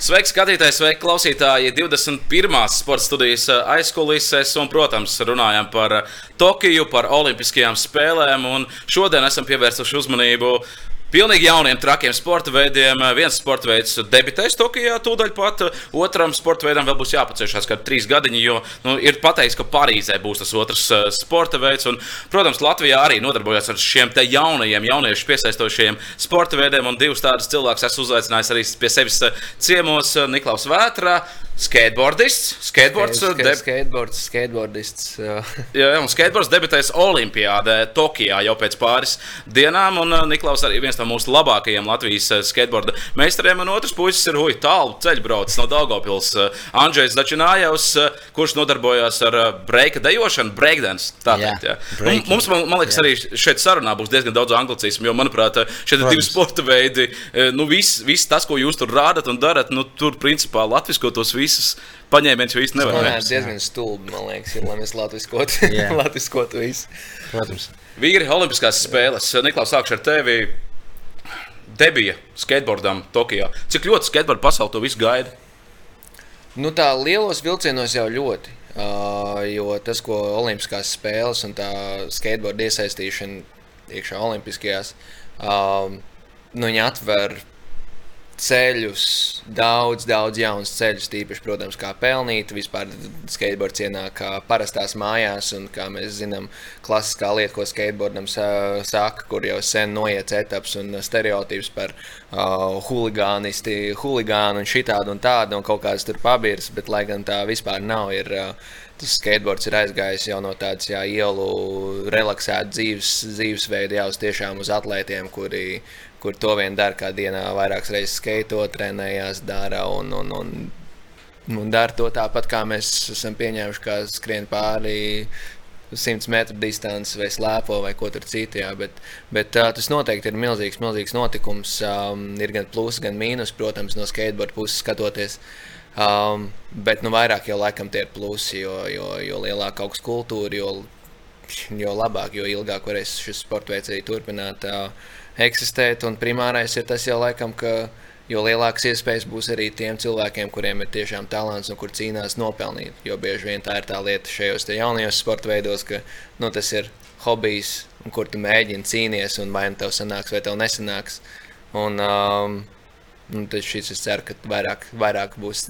Sveiki, skatītāji, sveiki, klausītāji! 21. sporta studijas aizkulisēs, un, protams, runājam par Tokiju, par Olimpiskajām spēlēm. Šodien esam pievērsuši uzmanību Pilnīgi jauniem, trakiem sporta veidiem. Viens sporta veids debitēs Tokijā, tūdaļ pat otram sporta veidam vēl būs jāpaciešās kādi trīs gadiņi, jo nu, ir pateikts, ka Parīzē būs tas otrs uh, sporta veids. Un, protams, Latvijā arī nodarbojas ar šiem jaunajiem, jauniešu piesaistošiem sporta veidiem, un divus tādus cilvēkus esmu uzaicinājis arī pie sevis ciemos Niklaus Vētrā. Skateboardists, skateboards, Skate, deb... skateboards, skateboardists. jā, jā, un skateboards debitēs Olimpijādē Tokijā jau pēc pāris dienām. Un uh, Niklaus arī viens no mūsu labākajiem Latvijas uh, skateboarda meistariem. Un otrs puisis ir Hui tālu ceļbraucis no Daugopils. Uh, Andrzejs Dačinājevs, kurš nodarbojās ar breika dejošanu, breakdance. Tātad, jā, jā. Mums, man, man liekas, jā. arī šeit sarunā būs diezgan daudz anglicismu, jo, manuprāt, šie ir divi sporta veidi. Nu, viss, viss tas, ko jūs tur rādat un darat, nu, tur principā latvisko tos visus visus paņēmienus jau īsti nevar. Tas ir diezgan stulbi, man liekas, ja mēs latviskotu, latviskotu visu. Protams. Vīri Olimpiskās spēles. Niklaus, sākšu ar tevi. Debija skateboardam Tokijā. Cik ļoti skateboardu pasauli to visu gaida? Nu, tā lielos vilcienos jau ļoti. Uh, jo tas, ko Olimpiskās spēles un tā skateboarda iesaistīšana iekšā Olimpiskajās, uh, nu, viņi atver ceļus, daudz, daudz jaunus ceļus, tīpaši, protams, kā pelnīt. Vispār skateboards ienāk kā parastās mājās, un kā mēs zinām, klasiskā lieta, ko skateboardam saka, kur jau sen noiets etaps un stereotips par uh, huligānisti, huligānu un šitādu un tādu, un kaut kādas tur pabirs, bet lai gan tā vispār nav, ir uh, tas skateboards ir aizgājis jau no tādas jā, ielu relaksētas dzīves, dzīvesveida, jau uz tiešām uz atlētiem, kuri kur to vien dara, kā dienā vairākas reizes skaito, trenējās, dara un, un, un, un dara to tāpat, kā mēs esam pieņēmuši, kā skrien pāri 100 metru distanci vai slēpo vai ko tur citu. Jā, bet, bet uh, tas noteikti ir milzīgs, milzīgs notikums. Um, ir gan plusi, gan mīnus, protams, no skateboard puses skatoties. Um, bet nu, vairāk jau laikam tie ir plusi, jo, jo, jo lielāka augsts kultūra, jo, jo labāk, jo ilgāk varēs šis sports veids arī turpināt. Uh, eksistēt. Un primārais ir tas jau laikam, ka jo lielākas iespējas būs arī tiem cilvēkiem, kuriem ir tiešām talants un kur cīnās nopelnīt. Jo bieži vien tā ir tā lieta šajos jaunajos sporta veidos, ka nu, tas ir hobijs, kur tu mēģini cīnīties, un vai nu tev sanāks, vai tev nesanāks. Un, um, un tad šis es ceru, ka vairāk, vairāk būs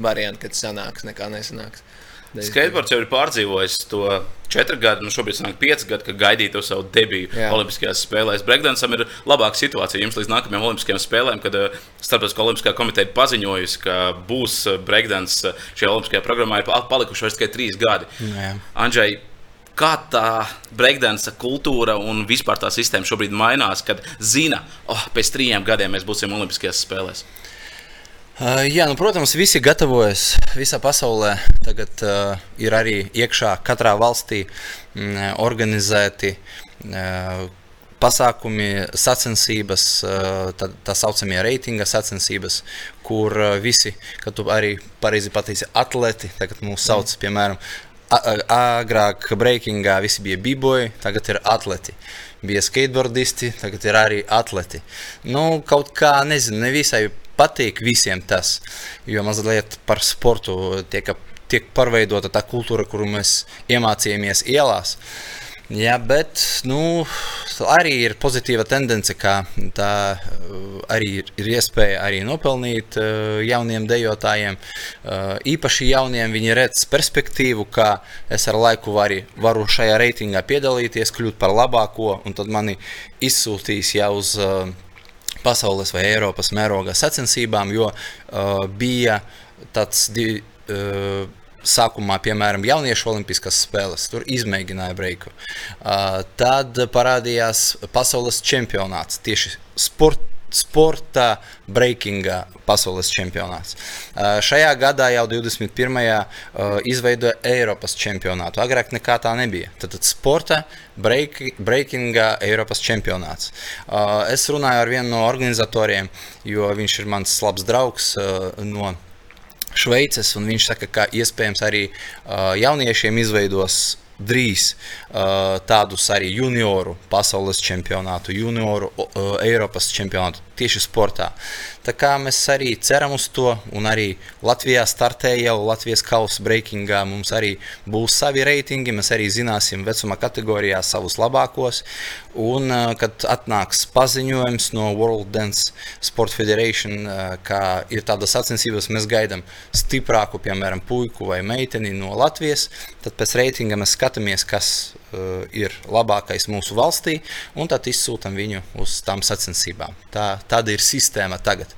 varianti, kad sanāks nekā nesanāks. Skateboards jau ir pārdzīvojis to četru gadu, nu šobrīd ir pieci gadi, kad gaidīja to savu debiju Jā. Olimpiskajās spēlēs. Breakdancam ir labāka situācija jums līdz nākamajām Olimpiskajām spēlēm, kad uh, Starptautiskā Olimpiskā komiteja ir paziņojusi, ka būs uh, breakdance uh, šajā Olimpiskajā programmā. Ir palikuši vairs tikai trīs gadi. Andžai, kā tā breakdance kultūra un vispār tā sistēma šobrīd mainās, kad zina, oh, pēc trim gadiem mēs būsim Olimpiskajās spēlēs? Jā, nu, protams, visi gatavojas visā pasaulē. Tagad uh, ir arī iekšā katrā valstī mm, organizēti uh, pasākumi, sacensības, uh, tā, tā saucamie reitinga sacensības, kur uh, visi, kā tu arī pareizi pateici, atleti, tagad mūs sauc, mm. piemēram, agrāk breakingā visi bija biboji, tagad ir atleti. Bija skateboardisti, tagad ir arī atleti. Nu, kaut kā, nezinu, nevisai patīk visiem tas, jo mazliet par sportu tiek, tiek pārveidota tā kultūra, kuru mēs iemācījāmies ielās. Jā, bet nu, arī ir pozitīva tendence, ka tā arī ir, iespēja arī nopelnīt uh, jauniem dejotājiem. Uh, īpaši jauniem viņi redz perspektīvu, ka es ar laiku vari, varu šajā reitingā piedalīties, kļūt par labāko, un tad mani izsūtīs jau uz uh, pasaules vai Eiropas mēroga sacensībām, jo uh, bija tāds divi. Uh, Sākumā, piemēram, jauniešu olimpiskās spēles, tur izmēģināja breiku. Uh, tad parādījās pasaules čempionāts tieši sporta sporta breakinga pasaules čempionāts. Uh, šajā gadā jau 21. Uh, izveidoja Eiropas čempionātu. Agrāk nekā tā nebija. Tad, sporta break, breakinga Eiropas čempionāts. Uh, es runāju ar vienu no organizatoriem, jo viņš ir mans labs draugs no Šveices, un viņš saka, ka iespējams arī jauniešiem izveidos drīz uh, tādus arī junioru pasaules čempionātu, junioru uh, Eiropas čempionātu tieši sportā. Tā kā mēs arī ceram uz to, un arī Latvijā startē jau Latvijas kausa breakingā. Mums arī būs savi reitingi, mēs arī zināsim vecuma kategorijā savus labākos. Un, kad atnāks paziņojums no World Dance Sport Federation, ka ir tādas sacensības, mēs gaidām stiprāku, piemēram, puiku vai meiteni no Latvijas, tad pēc reitinga mēs skatāmies, kas uh, ir labākais mūsu valstī, un tad izsūtām viņu uz tām sacensībām. Tā, tāda ir sistēma tagad.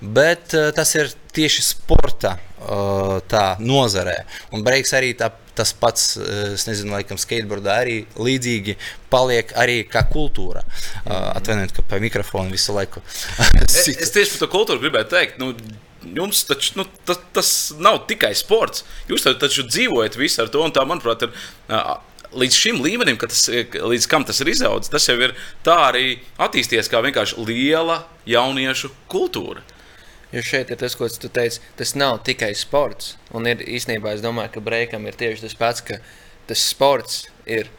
Bet tas ir tieši sporta uh, tā nozarē. Un breiks arī tā, tas pats, es nezinu, laikam, skateboardā arī līdzīgi paliek arī kā kultūra. Uh, Atvainojiet, ka pa mikrofonu visu laiku. es, es tieši par to kultūru gribēju teikt. Nu, Jums taču nu, tas, tas nav tikai sports. Jūs taču dzīvojat visu ar to, un tā, manuprāt, ir uh, līdz šim līmenim, tas, līdz kam tas ir izaudzis, tas jau ir tā arī attīstījies kā vienkārši liela jauniešu kultūra. Jo šeit ir tas, ko tu teici, tas nav tikai sports. Un ir īstenībā, es domāju, ka breakam ir tieši tas pats, ka tas sports ir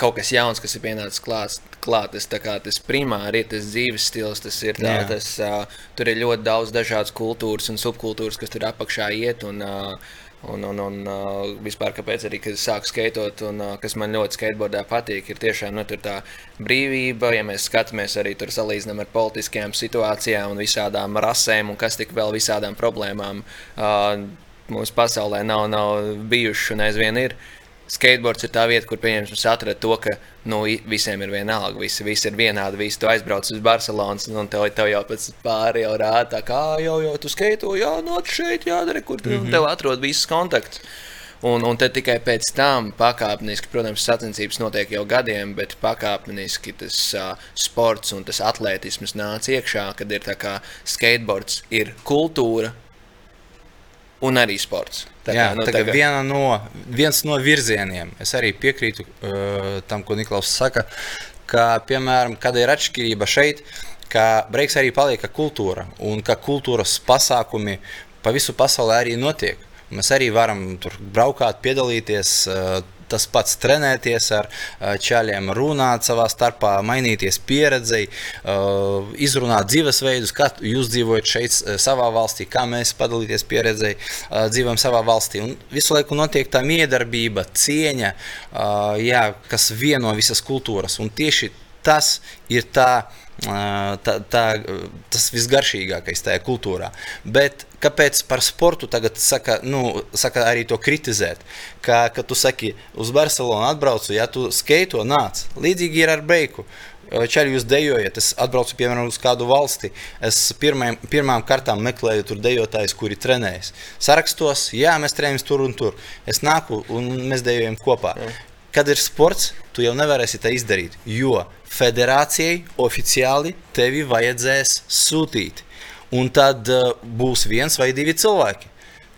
kaut kas jauns, kas ir pienācis klāt. klāt. Tas, kā, tas primāri ir tas dzīves stils, tas ir tā, tas, uh, tur ir ļoti daudz dažādas kultūras un subkultūras, kas tur apakšā iet. Un, uh, Un, un, un uh, vispār, kāpēc arī, sāku skaitot, un uh, kas man ļoti skateboardā patīk, ir tiešām nu, tā brīvība. Ja mēs skatāmies arī tur salīdzinām ar politiskajām situācijām un visādām rasēm un kas tik vēl visādām problēmām uh, mūsu pasaulē nav, nav bijušas un aizvien ir. Uh, skateboards ir tā vieta, kur pieņemsim atrast to, ka nu, visiem ir vienalga, visi, visi ir vienādi. Visi tu aizbrauc uz Barcelonas, un tev, tev jau pēc pāri jau rāda, kā jau, jau tu skaito, jā, nāc nu, šeit, jādara, kur tu, mm -hmm. tev atrod visus kontaktus. Un, un tad tikai pēc tam pakāpeniski, protams, sacensības notiek jau gadiem, bet pakāpeniski tas uh, sports un tas atletisms nāca iekšā, kad ir tā kā skateboards ir kultūra un arī sports. Tā Jā, kā, nu, tā kā viena no, viens no virzieniem, es arī piekrītu uh, tam, ko Niklaus saka, ka, piemēram, kad ir atšķirība šeit, ka breiks arī paliek kultūra un ka kultūras pasākumi pa visu pasauli arī notiek. Mēs arī varam tur braukāt, piedalīties. Uh, tas pats trenēties ar čaļiem, runāt savā starpā, mainīties pieredzei, izrunāt dzīvesveidus, kā jūs dzīvojat šeit, savā valstī, kā mēs padalīties pieredzei, dzīvojam savā valstī. Un visu laiku notiek tā miedarbība, cieņa, jā, kas vieno visas kultūras. Un tieši tas ir tā tā, tā, tas visgaršīgākais tajā kultūrā. Bet kāpēc par sportu tagad saka, nu, saka arī to kritizēt? Ka, kad tu saki, uz Barcelonu atbraucu, ja tu skaito, nāc. Līdzīgi ir ar beigu. Čaļi, jūs dejojat, es atbraucu piemēram uz kādu valsti. Es pirmajam, pirmām kārtām meklēju tur dejotājus, kuri trenējas. Sarakstos, jā, mēs trenējamies tur un tur. Es nāku un mēs dejojam kopā. Jā. Kad ir sports, tu jau nevarēsi tā izdarīt, jo federācijai oficiāli tevi vajadzēs sūtīt. Un tad uh, būs viens vai divi cilvēki.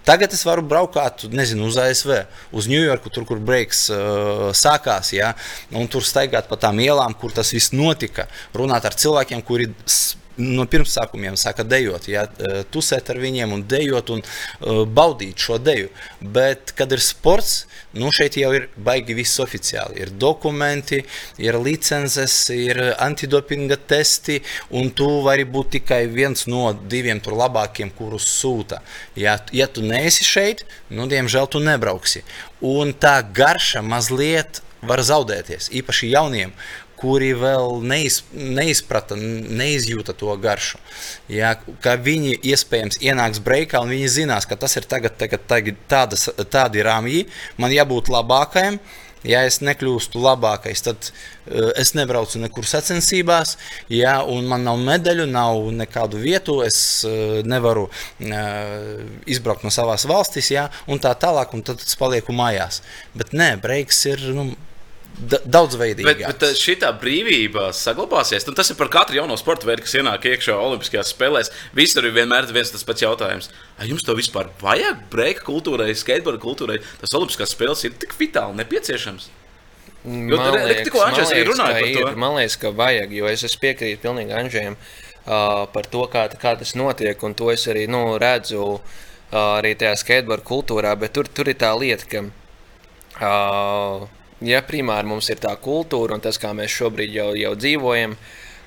Tagad es varu braukt, nezinu, uz ASV, uz Ņujorku, tur, kur breiks uh, sākās, ja, un tur staigāt pa tām ielām, kur tas viss notika, runāt ar cilvēkiem, kuri no pirmsākumiem sāka dejot, ja, tusēt ar viņiem un dejot un uh, baudīt šo deju. Bet, kad ir sports, nu šeit jau ir baigi viss oficiāli. Ir dokumenti, ir licences, ir antidopinga testi, un tu vari būt tikai viens no diviem tur labākiem, kurus sūta. Ja, ja tu neesi šeit, nu, diemžēl tu nebrauksi. Un tā garša mazliet var zaudēties, īpaši jauniem kuri vēl neiz, neizprata, neizjūta to garšu. Ja, ka viņi iespējams ienāks breakā un viņi zinās, ka tas ir tagad, tagad, tagad tādas, tādi rāmji, man jābūt labākajam. Ja es nekļūstu labākais, tad uh, es nebraucu nekur sacensībās, ja, man nav medaļu, nav nekādu vietu, es uh, nevaru uh, izbraukt no savas valstis, ja, un tā tālāk, un tad es palieku mājās. Bet nē, breiks ir. Nu, daudzveidīgāk. Bet, bet šī brīvība saglabāsies. Nu, tas ir par katru jauno sporta veidu, kas ienāk iekšā Olimpiskajās spēlēs. Visur ir vienmēr viens tas pats jautājums. Vai jums to vispār vajag? Breika kultūrai, skateboarda kultūrai, tas Olimpiskās spēles ir tik vitāli nepieciešams. Jo, man liekas, tikko Anģēns ir runājis par to. Ir, man liekas, ka vajag, jo es, es piekrītu pilnīgi Anģēm uh, par to, kā, kā tas notiek, un to es arī nu, redzu uh, arī tajā skateboarda kultūrā, bet tur, tur ir tā lieta, ka uh, ja primāri mums ir tā kultūra un tas, kā mēs šobrīd jau, jau dzīvojam,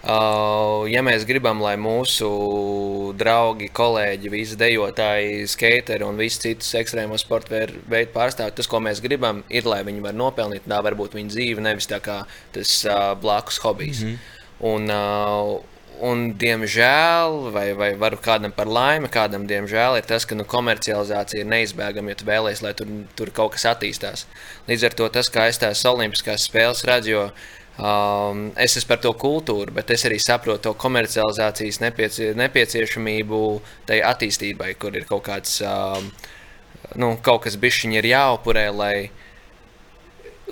Uh, ja mēs gribam, lai mūsu draugi, kolēģi, visi dejotāji, skateri un visi citus ekstrēmos sporta veidu pārstāvji, tas, ko mēs gribam, ir, lai viņi var nopelnīt, tā varbūt viņa dzīve, nevis tā kā tas uh, blakus hobijs. Mm -hmm. Un, uh, Un, diemžēl, vai, vai varu kādam par laimi, kādam diemžēl ir tas, ka nu, komercializācija ir neizbēgama, ja tu vēlēsies, lai tur, tur kaut kas attīstās. Līdz ar to tas, kā es tās olimpiskās spēles redzu, jo Um, es esmu par to kultūru, bet es arī saprotu to komercializācijas nepieci nepieciešamību tai attīstībai, kur ir kaut kāds, um, nu, kaut kas bišķiņi ir jāupurē, lai,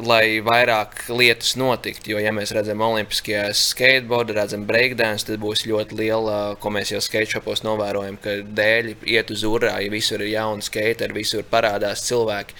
lai vairāk lietas notiktu. Jo, ja mēs redzam olimpiskajās skateboardu, redzam breakdance, tad būs ļoti liela, ko mēs jau skatešopos novērojam, ka dēļi iet uz urā, ja visur ir jauni skateri, visur parādās cilvēki.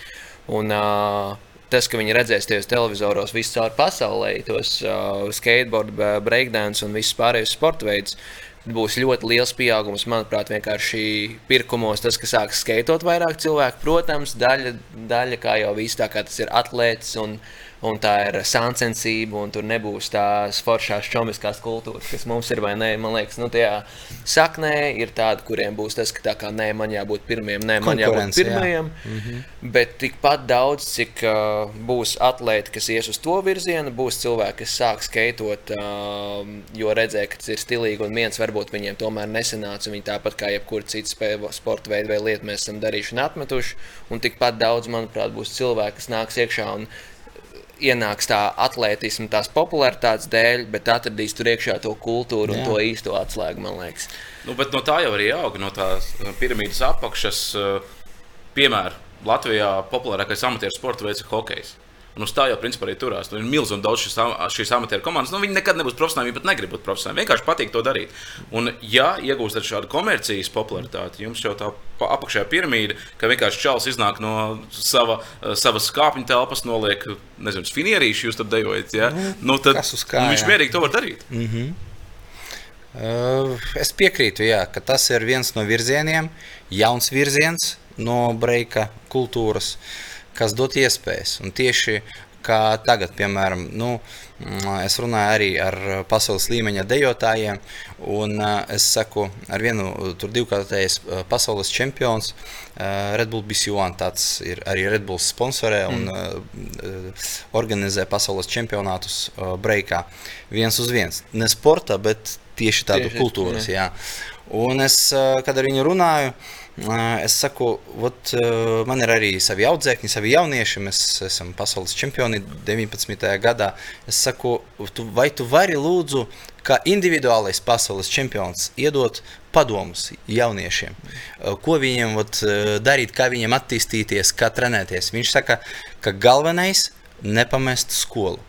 Un, uh, tas, ka viņi redzēs tajos televizoros visur pasaulē, tos uh, skateboard, breakdance un visus pārējos sporta veidus. Būs ļoti liels pieaugums, manuprāt, vienkārši pirkumos. Tas, ka sāks skaitot vairāk cilvēku, protams, daļa, daļa kā jau viss, tā kā tas ir atlētis un, uh, un tā ir sāncensība, un tur nebūs tās foršās čomiskās kultūras, kas mums ir, vai nē, man liekas, nu, tajā saknē ir tādi, kuriem būs tas, ka tā kā nē, man jābūt pirmajam, nē, man jābūt pirmajam, jā. mm -hmm. bet tikpat daudz, cik uh, būs atlēti, kas ies uz to virzienu, būs cilvēki, kas sāk skaitot, uh, jo redzēja, ka tas ir stilīgi, un viens varbūt viņiem tomēr nesanāca, viņi tāpat kā jebkur cits sporta veidu vai lietu mēs esam darījuši un atmetuši, un tikpat daudz, manuprāt, būs cilvēki, kas nāks iekšā un ienāks tā atletisma, tās popularitātes dēļ, bet atradīs tur iekšā to kultūru Jā. un to īsto atslēgu, man liekas. Nu, bet no tā jau arī aug no tās piramīdas apakšas. Eh, piemēram, Latvijā populārākais amatieru sporta veids ir hokejs. Un uz tā jau principā arī turās. Nu, ir milzīgi daudz šīs, šīs amatieru komandas. Nu, viņi nekad nebūs profesionāli, viņi pat negrib būt profesionāli. Vienkārši patīk to darīt. Un, ja iegūstat šādu komercijas popularitāti, jums jau tā apakšējā piramīda, ka vienkārši čels iznāk no sava, savas kāpņu telpas, noliek, nezinu, finierīšu, jūs tur dejojat. Ja? Mm, nu, tad kā, nu, viņš mierīgi to var darīt. Mm -hmm. Es piekrītu, jā, ka tas ir viens no virzieniem, jauns virziens no breika kultūras. Uh, kas dot iespējas. Un tieši kā tagad, piemēram, nu, es runāju arī ar pasaules līmeņa dejotājiem, un es saku, ar vienu tur divkārtējs pasaules čempions, Red Bull BC1, tāds ir arī Red Bull sponsorē un mm. organizē pasaules čempionātus breikā. Viens uz viens. Ne sporta, bet tieši tādu tieši, kultūras, jā. jā. Un es, kad ar viņu runāju, Es saku, ot, man ir arī savi audzēkņi, savi jaunieši. Mēs esam pasaules čempioni 19. gadā. Es saku, tu, vai tu vari lūdzu, kā individuālais pasaules čempions, iedot padomus jauniešiem, ko viņiem ot, darīt, kā viņiem attīstīties, kā trenēties. Viņš saka, ka galvenais ir nepamest skolu.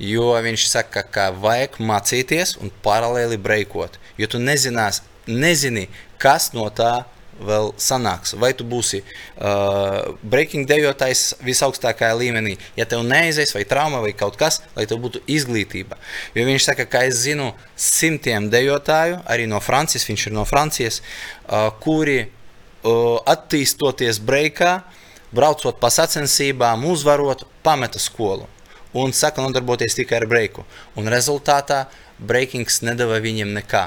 Jo viņš saka, ka vajag mācīties un paralēli breikot. Jo tu nezinās, nezini, kas no tā vēl sanāks. Vai tu būsi uh, breaking dejotājs visaugstākajā līmenī, ja tev neaizies, vai trauma, vai kaut kas, lai tev būtu izglītība. Jo viņš saka, ka es zinu simtiem dejotāju, arī no Francijas, viņš ir no Francijas, uh, kuri uh, attīstoties breakā, braucot pa sacensībām, uzvarot, pameta skolu. Un saka, nodarboties tikai ar breiku. Un rezultātā breakings nedeva viņiem nekā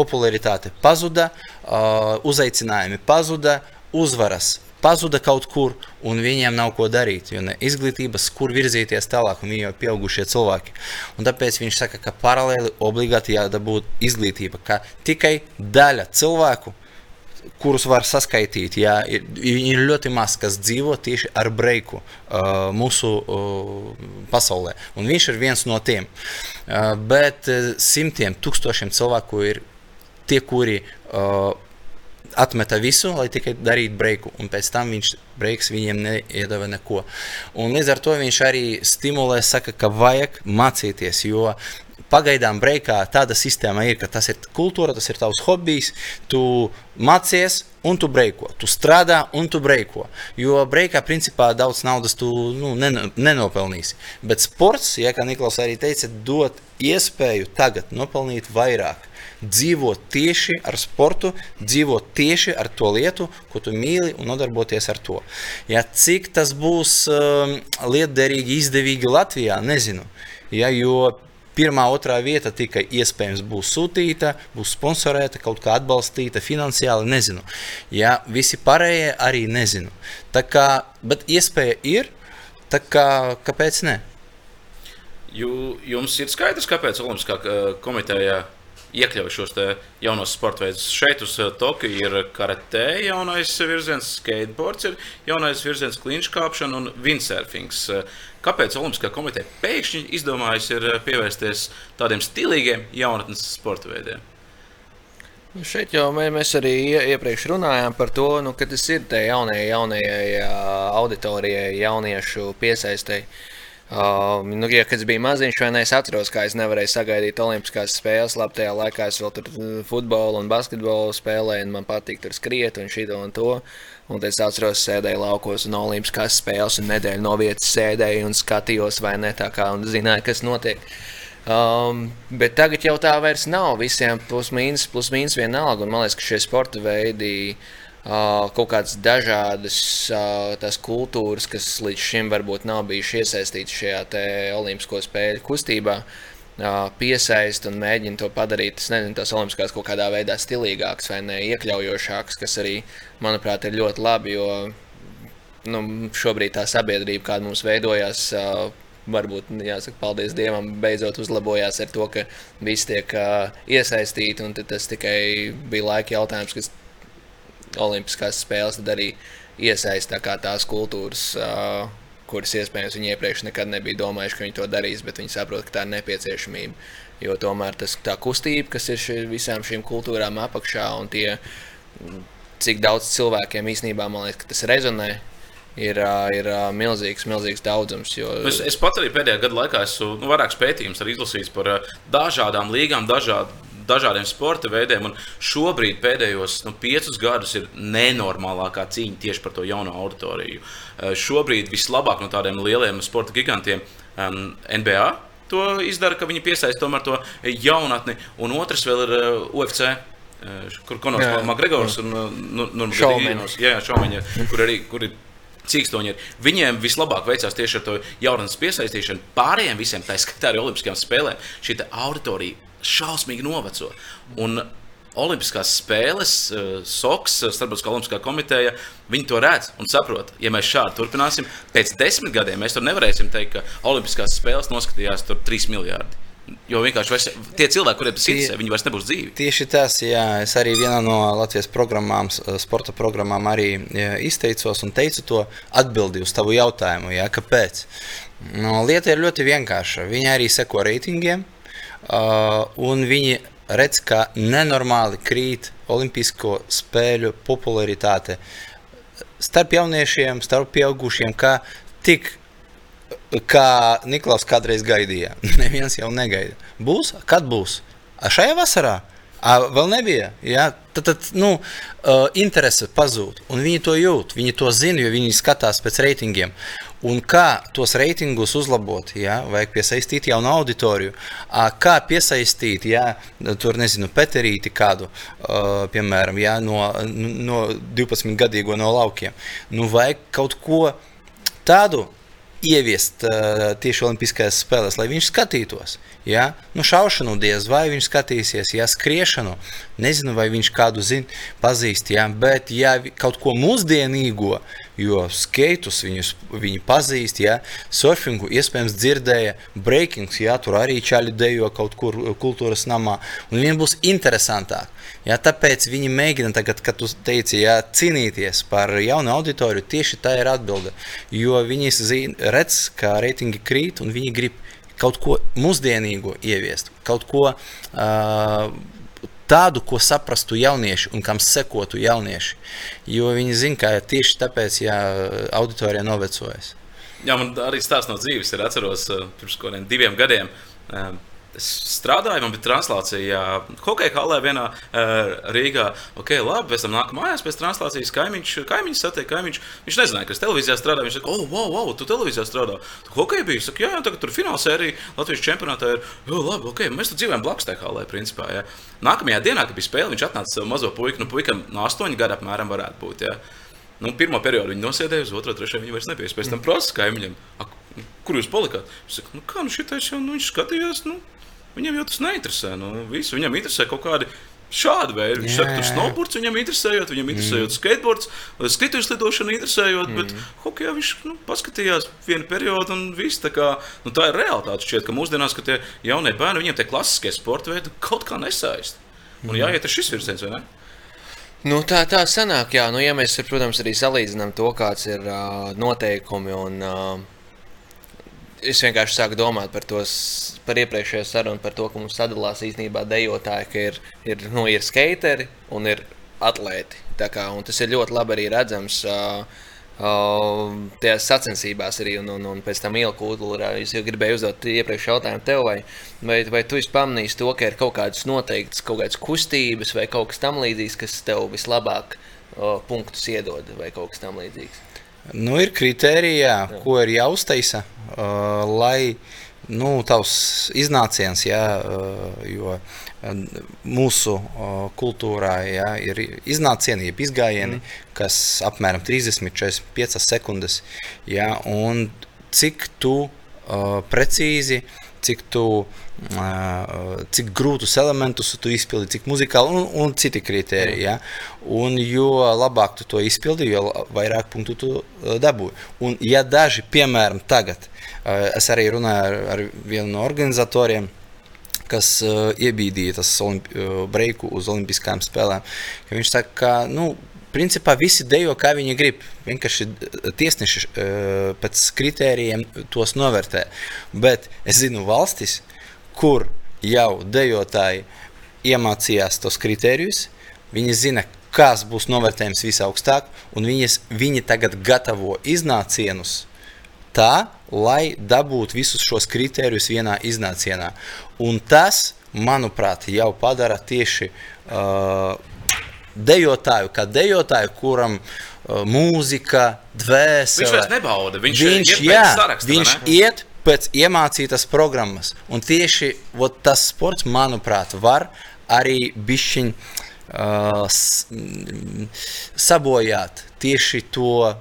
popularitāte pazuda, uh, uzaicinājumi pazuda, uzvaras pazuda kaut kur, un viņiem nav ko darīt. Jo ne izglītības, kur virzīties tālāk, un viņi jau ir pieaugušie cilvēki. Un tāpēc viņš saka, ka paralēli obligāti jādabū izglītība, ka tikai daļa cilvēku. Kurus var saskaitīt, ir, ir ļoti maz, kas dzīvo tieši ar breiku uh, mūsu uh, pasaulē. Un viņš ir viens no tiem. Uh, bet uh, simtiem, tūkstošiem cilvēku ir tie, kuri uh, atmeta visu, lai tikai darītu breiku, un pēc tam viņš breiks viņiem neiedeva neko. Un līdz ar to viņš arī stimulē, saka, ka vajag mācīties, jo pagaidām breikā tāda sistēma ir, ka tas ir kultūra, tas ir tavs hobijs, tu mācies un tu breiko, tu strādā un tu breiko. Jo breikā principā daudz naudas tu nu, nenopelnīsi. Bet sports, ja kā Niklaus arī teica, dod iespēju tagad nopelnīt vairāk dzīvot tieši ar sportu, dzīvot tieši ar to lietu, ko tu mīli, un nodarboties ar to. Ja, cik tas būs um, lietderīgi, izdevīgi Latvijā, nezinu. Ja, jo Pirmā, otrā vieta tikai iespējams būs sūtīta, būs sponsorēta, kaut kā atbalstīta finansiāli. Nezinu. Jā, visi pārējie arī nezinu. Tā kā, bet iespēja ir, tā kā, kāpēc ne? Jū, jums ir skaidrs, kāpēc Olimpiskā komiteja iekļauj šos jaunos sporta veidus. Šeit uz Tokiju ir karatē jaunais virziens, skateboards ir jaunais virziens, klinškāpšana un windsurfings. Kāpēc Olimpiskā komiteja pēkšņi izdomājusi pievērsties tādiem stilīgiem jaunatnes sporta veidiem? Nu šeit jau mēs arī iepriekš runājām par to, nu, ka tas ir tai jaunajai, jaunajai auditorijai, jauniešu piesaistēji. Uh, nu, ja, kad es biju maziņš, vai ne, es atceros, kā es nevarēju sagaidīt Olimpiskās spēles. Labi, tajā laikā es vēl tur futbolu un basketbolu spēlēju, un man patīk tur skriet un šito un to. Un es atceros, sēdēju laukos un Olimpiskās spēles, un nedēļu no vietas sēdēju un skatījos, vai ne tā kā, un zināju, kas notiek. Um, bet tagad jau tā vairs nav. Visiem plus mīnus, plus mīnus vienalga. Un man liekas, ka šie sporta veidi uh, kaut kādas dažādas tās kultūras, kas līdz šim varbūt nav bijušas iesaistītas šajā Olimpisko spēļu kustībā. Piesaist un mēģina to padarīt, nezinu, tās olimpiskās kaut kādā veidā stilīgākas vai ne iekļaujošākas, kas arī, manuprāt, ir ļoti labi, jo nu, šobrīd tā sabiedrība, kāda mums veidojās, varbūt jāsaka, paldies Dievam, beidzot uzlabojās ar to, ka visi tiek iesaistīti. Tas tikai bija laika jautājums, kas Olimpiskās spēles, tad arī iesaistā tās kultūras, uh, kuras iespējams viņi iepriekš nekad nebija domājuši, ka viņi to darīs, bet viņi saprot, ka tā ir nepieciešamība. Jo tomēr tas, tā kustība, kas ir ši, visām šīm kultūrām apakšā, un tie, cik daudz cilvēkiem īstenībā man liekas, tas rezonē, ir, ir milzīgs, milzīgs daudzums. Jo... Es, es pat arī pēdējā gada laikā esmu nu, vairākus pētījumus izlasījis par dažādām līgām, dažādu dažādiem sporta veidiem. Šobrīd pēdējos nu, piecus gadus ir nenormālākā cīņa tieši par to jauno auditoriju. Eh, šobrīd vislabāk no tādiem lieliem sporta gigantiem um, NBA to izdara, ka viņi piesaista tomēr to jaunatni, un otrs vēl ir eh, UFC. Uh, kur Konors Makgregors un uh, Nurmagomedovs, jā, šaumeņi, kur arī kur ir cīkstoņi ir. Viņiem vislabāk veicās tieši ar to jaunatnes piesaistīšanu. Pārējiem visiem, tā skaitā arī Olimpiskajām spēlēm, šī auditorija šausmīgi noveco. Un Olimpiskās spēles, uh, SOKS, eh, Starptautiskā Olimpiskā komiteja, viņi to redz un saprot. Ja mēs šādi turpināsim, pēc desmit gadiem mēs tur nevarēsim teikt, ka Olimpiskās spēles noskatījās tur 3 miljardi. Jo vienkārši vairs, tie cilvēki, kuriem tas ir, viņi vairs nebūs dzīvi. Tieši tas, jā, es arī vienā no Latvijas programmām, sporta programmām arī izteicos un teicu to atbildi uz tavu jautājumu, jā, kāpēc. No, lieta ir ļoti vienkārša. Viņi arī seko reitingiem. Uh, un viņi redz, ka nenormāli krīt Olimpisko spēļu popularitāte starp jauniešiem, starp pieaugušiem, kā tik kā Niklaus kādreiz gaidīja. Neviens jau negaida. Būs? Kad būs? A šajā vasarā? A, vēl nebija. Ja? Tad, tad nu, uh, interese pazūd. Un viņi to jūt, viņi to zina, jo viņi skatās pēc reitingiem. Un kā tos reitingus uzlabot, ja, vajag piesaistīt jaunu auditoriju. Kā piesaistīt, ja tur nezinu, Peterīti kādu, piemēram, ja, no, no 12 gadīgo no laukiem. Nu, vajag kaut ko tādu ieviest uh, tieši Olimpiskajās spēlēs, lai viņš skatītos. Ja? Nu, šaušanu diez vai viņš skatīsies, ja skriešanu, nezinu, vai viņš kādu zina, pazīst, ja? bet ja kaut ko mūsdienīgo, jo skeitus viņus, viņi pazīst, ja? surfingu iespējams dzirdēja, breakings, ja? tur arī čaļi dejo kaut kur kultūras namā, un viņiem būs interesantāk. Ja, tāpēc viņi mēģina tagad, kad tu teici, ja, cīnīties par jaunu auditoriju, tieši tā ir atbilde. Jo viņi zina, redz, kā reitingi krīt, un viņi grib kaut ko mūsdienīgu ieviest, kaut ko uh, tādu, ko saprastu jaunieši un kam sekotu jaunieši. Jo viņi zina, ka tieši tāpēc ja, auditorija novecojas. Jā, man arī stāsts no dzīves ir atceros pirms kaut kādiem diviem gadiem. Es strādāju, man bija translācija hokeja halē vienā Rīgā. Ok, labi, pēc tam nāku mājās, pēc translācijas kaimiņš, kaimiņš satiek, kaimiņš. Viņš nezināja, kas televīzijā strādā. Viņš saka, oh, wow, wow, tu televīzijā strādā. Tu hokeja biji? Saka, jā, jā, tagad tur fināla sērija Latvijas čempionātā ir. Jo, labi, ok, mēs tur dzīvojam blakus tajā halē, principā. Jā. Nākamajā dienā, kad bija spēle, viņš atnāca savu mazo puiku, nu, puikam no astoņu gadu apmēram varētu būt. Jā. Nu, pirmā periodā viņi nosēdēja, uz otru, trešo viņi vairs nebija. Pēc tam prasa kaimiņam, kur jūs palikāt? Viņš saka, nu kā, nu šitais jau, nu viņš skatījās, nu, Viņam jau tas neinteresē. Nu, visu. Viņam interesē kaut kādi šādi veidi. Viņš saka, tur snowboards viņam interesējot, viņam interesējot mm. skateboards, skrituļu slidošana interesējot, mm. bet hokejā viņš nu, paskatījās vienu periodu un viss. Tā, kā, nu, tā ir realitāte. Šķiet, ka mūsdienās, ka tie jaunie bērni, viņiem tie klasiskie sporta veidi kaut kā nesaist. Un mm. jāiet ar šis virziens, vai ne? Nu, tā tā sanāk, jā. Nu, ja mēs, protams, arī salīdzinām to, kāds ir uh, noteikumi un uh, es vienkārši sāku domāt par, tos, par iepriekšējo sarunu, par to, ka mums sadalās īstenībā dejotāji, ka ir, ir, nu, ir skateri un ir atlēti. Kā, un tas ir ļoti labi arī redzams. Uh, Uh, tajās sacensībās arī, un, un, un pēc tam ielkūlā. Es jau gribēju uzdot iepriekš jautājumu tev, vai, vai, vai tu esi pamanījis to, ka ir kaut kādas noteiktas kaut kādas kustības vai kaut kas tamlīdzīgs, kas tev vislabāk uh, punktus iedod, vai kaut kas tamlīdzīgs? Nu, ir kritērija, ko ir jāuztaisa, uh, lai nu, tavs iznāciens, jā, uh, jo mūsu uh, kultūrā jā, ir iznācieni, jeb izgājieni, mm. kas apmēram 30-45 sekundes, jā, un cik tu uh, precīzi, cik tu uh, cik grūtus elementus tu izpildi, cik muzikāli un, un citi kriteriji. Ja? Un jo labāk tu to izpildi, jo vairāk punktu tu dabūji. Un ja daži, piemēram, tagad, es arī runāju ar, ar vienu no organizatoriem, kas uh, iebīdīja tas breiku uz Olimpiskajām spēlēm. Viņš saka, ka nu, principā visi dejo, kā viņi grib. Vienkārši tiesneši pēc kritērijiem tos novērtē. Bet es zinu valstis, kur jau dejotāji iemācījās tos kritērijus, viņi zina, kas būs novērtējums visaugstāk, un viņas, viņi tagad gatavo iznācienus tā, lai dabūtu visus šos kritērijus vienā iznācienā. Un tas, manuprāt, jau padara tieši uh, dejotāju, kā dejotāju, kuram uh, mūzika, dvēsele. Viņš vairs nebauda, viņš, viņš, iet jā, saraksta, viņš iet pēc iemācītas programmas. Un tieši ot, tas sports, manuprāt, var arī bišķiņ uh, sabojāt tieši to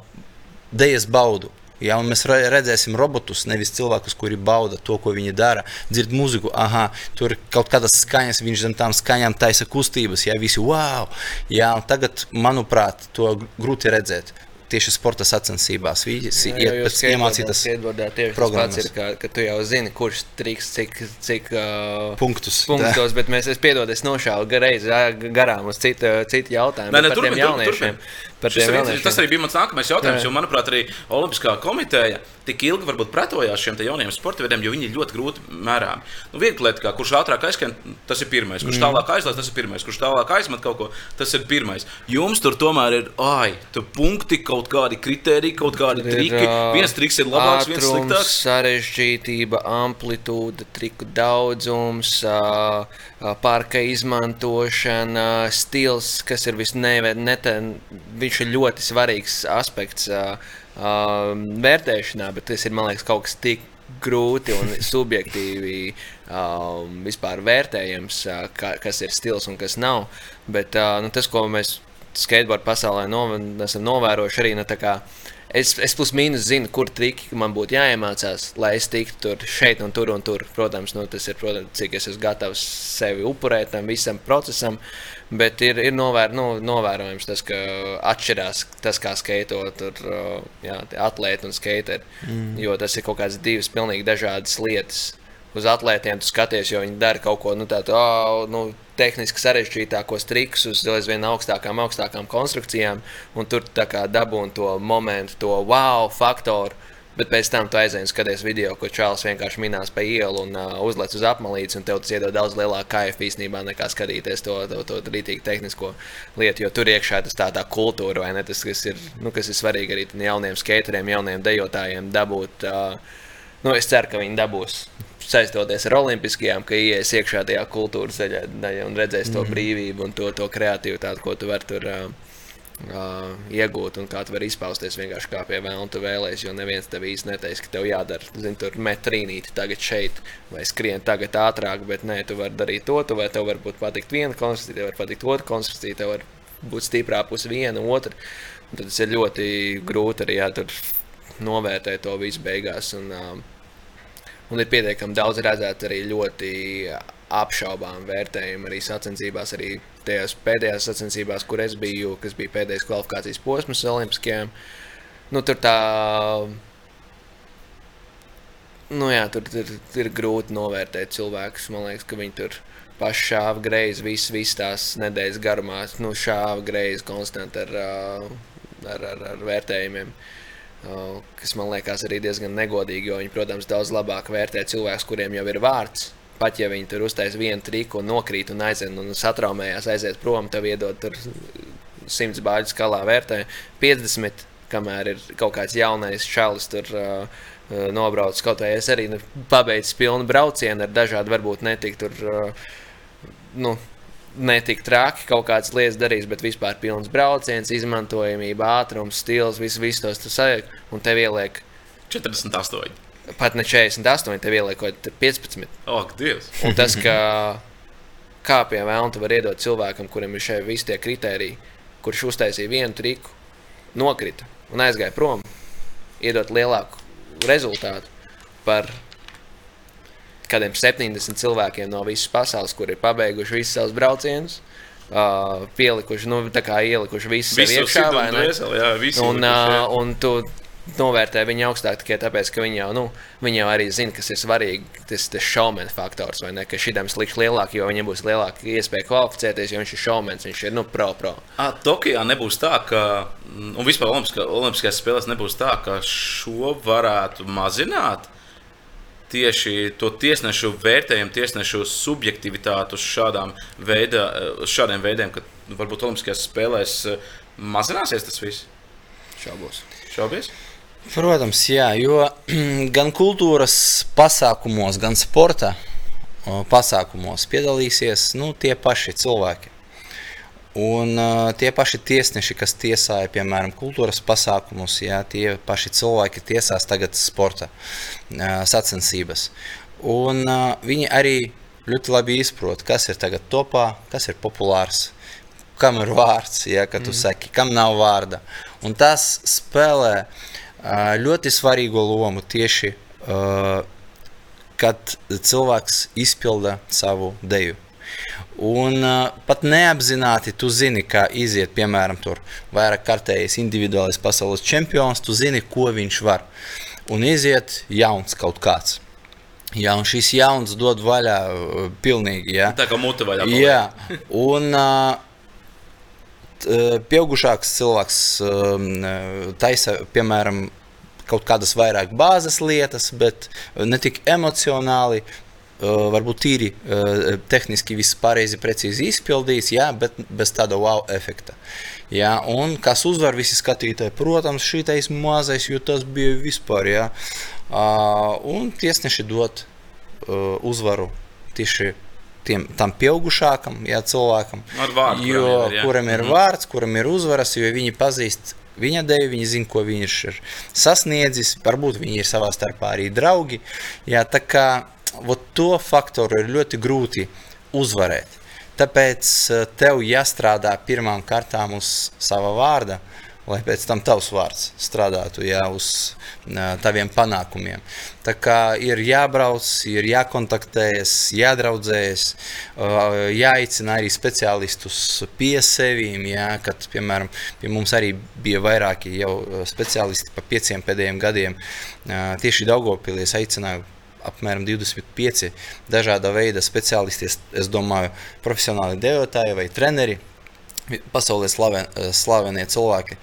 dēļas baudu. Ja, mēs redzēsim robotus, nevis cilvēkus, kuri bauda to, ko viņi dara. Dzird muziku, ah, tur ir kaut kādas skaņas, viņš zem tām skaņām taisa kustības, ja visi wow! Ja, tagad, manuprāt, to grūti redzēt tieši sporta sacensībās. Visi iet pēc iemācītas programmas. Ir, ka, ka tu jau zini, kurš triks, cik, cik uh, punktus. punktos, bet mēs, es piedodu, es nošāvu reizi garām uz citu, citu jautājumu. Nē, ne, tur bija jauniešiem. Arī, tas arī bija mans nākamais jautājums, jā. jo, manuprāt, arī Olimpiskā komiteja tik ilgi varbūt pretojās šiem jauniem sporta veidiem, jo viņi ir ļoti grūti mērāmi. Nu, viegli lieta, kā kurš ātrāk aizskrien, tas ir pirmais, kurš mm. tālāk aizlaiž, tas ir pirmais, kurš tālāk aizmet kaut ko, tas ir pirmais. Jums tur tomēr ir, ai, tu punkti kaut kādi kriteriji, kaut kādi ir, triki. Viens triks ir labāks, ātrums, viens sliktāks. Sarežģītība, amplitūda, triku daudzums, parka izmantošana, stils, kas ir visnevērtētākais. Viņš ir ļoti svarīgs aspekts vērtēšanā, bet tas ir, liekas, kaut kas tik grūti un subjektīvi um, vispār vērtējams, uh, ka, kas ir stils un kas nav. Bet uh, nu, tas, ko mēs skateboard pasaulē nov esam novērojuši arī. Nu, es, es plus mīnus zinu, kur triki man būtu jāiemācās, lai es tiktu tur, šeit un tur un tur. Protams, nu, tas ir, protams, cik es esmu gatavs sevi upurēt tam visam procesam. Bet ir, ir novēr, nu, novērojams tas, ka atšķirās tas, kā skaitot tur, jā, atlēti un skateri. Mm. Jo tas ir kaut kādas divas pilnīgi dažādas lietas. Uz atlētiem tu skaties, jo viņi dara kaut ko nu, tādu. Oh, nu, tehniski sarežģītākos trikus uz aizvien augstākām, augstākām konstrukcijām, un tur dabūna to momentu, to wow faktoru. Bet pēc tam tu aizēji un skaties video, ko Čālijs vienkārši minās pa ielu un uh, uzliek uz apmalītes, un tev tas iedod daudz lielāku kaifu īstenībā nekā skatīties to, to, to rītīgi tehnisko lietu. Jo tur iekšā tas tā, tā kultūra, vai ne? Tas, kas ir, nu, kas ir svarīgi arī jauniem skateriem, jauniem dejotājiem dabūt. Uh, nu, es ceru, ka viņi dabūs saistoties ar olimpiskajām, ka ienāks iekšā tajā kultūras daļā un redzēs to mm. brīvību un to, to kreativitāti, ko tu vari tur uh, uh, iegūt un kā tu vari izpausties vienkārši kā pie vēlna tu vēlēsies. Jo neviens tev īsti neteiks, ka tev jādara, zin, tur metrīnīti tagad šeit vai skrien tagad ātrāk, bet nē, tu vari darīt to, tu vai tev var būt patikt viena konstrukcija, tev var patikt otra konstrukcija, tev var būt stiprā puse viena, otra. Tad tas ir ļoti grūti arī jā, novērtēt to visu beigās. Un, uh, Un ir pietiekami daudz redzēt arī ļoti apšaubām vērtējumu arī sacensībās, arī tajās pēdējās sacensībās, kur es biju, kas bija pēdējais kvalifikācijas posms Olimpiskajām. Nu, tur tā, nu jā, tur, tur, tur ir grūti novērtēt cilvēkus. Man liekas, ka viņi tur paši šāva greizi visas vis tās nedēļas garumā. Nu, šāva greizi konstanti ar, ar, ar, ar vērtējumiem. Kas man liekas arī diezgan negodīgi, jo viņi, protams, daudz labāk vērtē cilvēkus, kuriem jau ir vārds Pat ja viņi tur uztais vienu triku un nokrīt un aiziet un satraumējās, aiziet prom, tev iedod tur simts bāļu skalā vērtē 50, kamēr ir kaut kāds jaunais čalis tur. Uh, nobraucis kaut vai es arī nu, pabeidzu pilnu braucienu ar dažādu, varbūt netik tur, uh, nu, netik traki kaut kādas lietas darījis, bet vispār pilns brauciens, izmantojamība, ātrums, stils, viss vis tos tu sajūti un tev ieliek 48 pat ne 48, tev ieliekot 15. Ak, Dievs! Un tas, ka kā pie vēlna tu vari iedot cilvēkam, kuram ir šie visi tie kriteriji, kurš uztaisīja vienu triku, nokrita un aizgāja prom, iedot lielāku rezultātu par kādiem 70 cilvēkiem no visas pasaules, kuri ir pabeiguši visus savus braucienus. Uh, pielikuši, nu, tā kā ielikuši visu sev iekšā, vai ne? Jā, un, uh, un tu novērtē viņu augstāk tikai tāpēc, ka viņi jau, nu, viņi jau arī zina, kas ir svarīgi. Tas ir šaumena faktors, vai ne? Ka šitam slikts lielāk, jo viņam būs lielāka iespēja kvalificēties, jo viņš ir šaumens, viņš ir nu, pro-pro. Tokijā nebūs tā, ka, un vispār Olimpiskā, Olimpiskajās spēlēs nebūs tā, ka šo varētu mazināt. Tieši to tiesnešu vērtējumu, tiesnešu subjektivitāti uz, veida, uz šādiem veidiem, ka varbūt Olimpiskajās spēlēs mazināsies tas viss. Šaubos. Šaubies? Protams, jā, jo gan kultūras pasākumos, gan sporta pasākumos piedalīsies nu, tie paši cilvēki. Un uh, tie paši tiesneši, kas tiesāja, piemēram, kultūras pasākumus, jā, tie paši cilvēki tiesās tagad sporta uh, sacensības. Un uh, viņi arī ļoti labi izprot, kas ir tagad topā, kas ir populārs, kam ir vārds, ja, kad tu mm. saki, kam nav vārda. Un tas spēlē uh, ļoti svarīgu lomu tieši, kad cilvēks izpilda savu deju. Un uh, pat neapzināti tu zini, kā iziet, piemēram, tur vairāk kārtējis individuālais pasaules čempions, tu zini, ko viņš var. Un iziet jauns kaut kāds. Jā, un šis jauns dod vaļā pilnīgi. Jā. Tā kā mute vaļā. Paliek. Jā, un uh, pieaugušāks cilvēks eh, taisa, piemēram, kaut kādas vairāk bāzes lietas, bet ne tik emocionāli. Varbūt tīri tehniski viss pareizi, precīzi izpildīts, jā, bet bez tāda wow efekta. Jā, un kas uzvar visi skatītāji, protams, šīs mazais, jo tas bija vispār. Jā, un tiesneši dod uzvaru tieši tiem, tam pieaugušākam jā, cilvēkam, vārdu, jo, kuram ir, kuram ir mm. vārds, kuram ir uzvaras, jo viņi pazīst viņa deju, viņi zina, ko viņš ir sasniedzis. Varbūt viņi ir savā starpā arī draugi. Jā, tā kā to faktoru ir ļoti grūti uzvarēt. Tāpēc eh, tev jāstrādā pirmām kārtām uz sava vārda, lai pēc tam tavs vārds strādātu jā, uz taviem panākumiem. Tā kā ir jābrauc, ir jākontaktējas, jādraudzējas, jāicina arī speciālistus pie sevīm. Jā, kad, piemēram, pie mums arī bija vairāki jau speciālisti pa pieciem pēdējiem gadiem. Tieši Daugopilies aicināju apmēram 25 dažāda veida speciālisti. Es, es domāju, profesionāli dejotāji vai treneri, pasaulē slaven, slavenie cilvēki.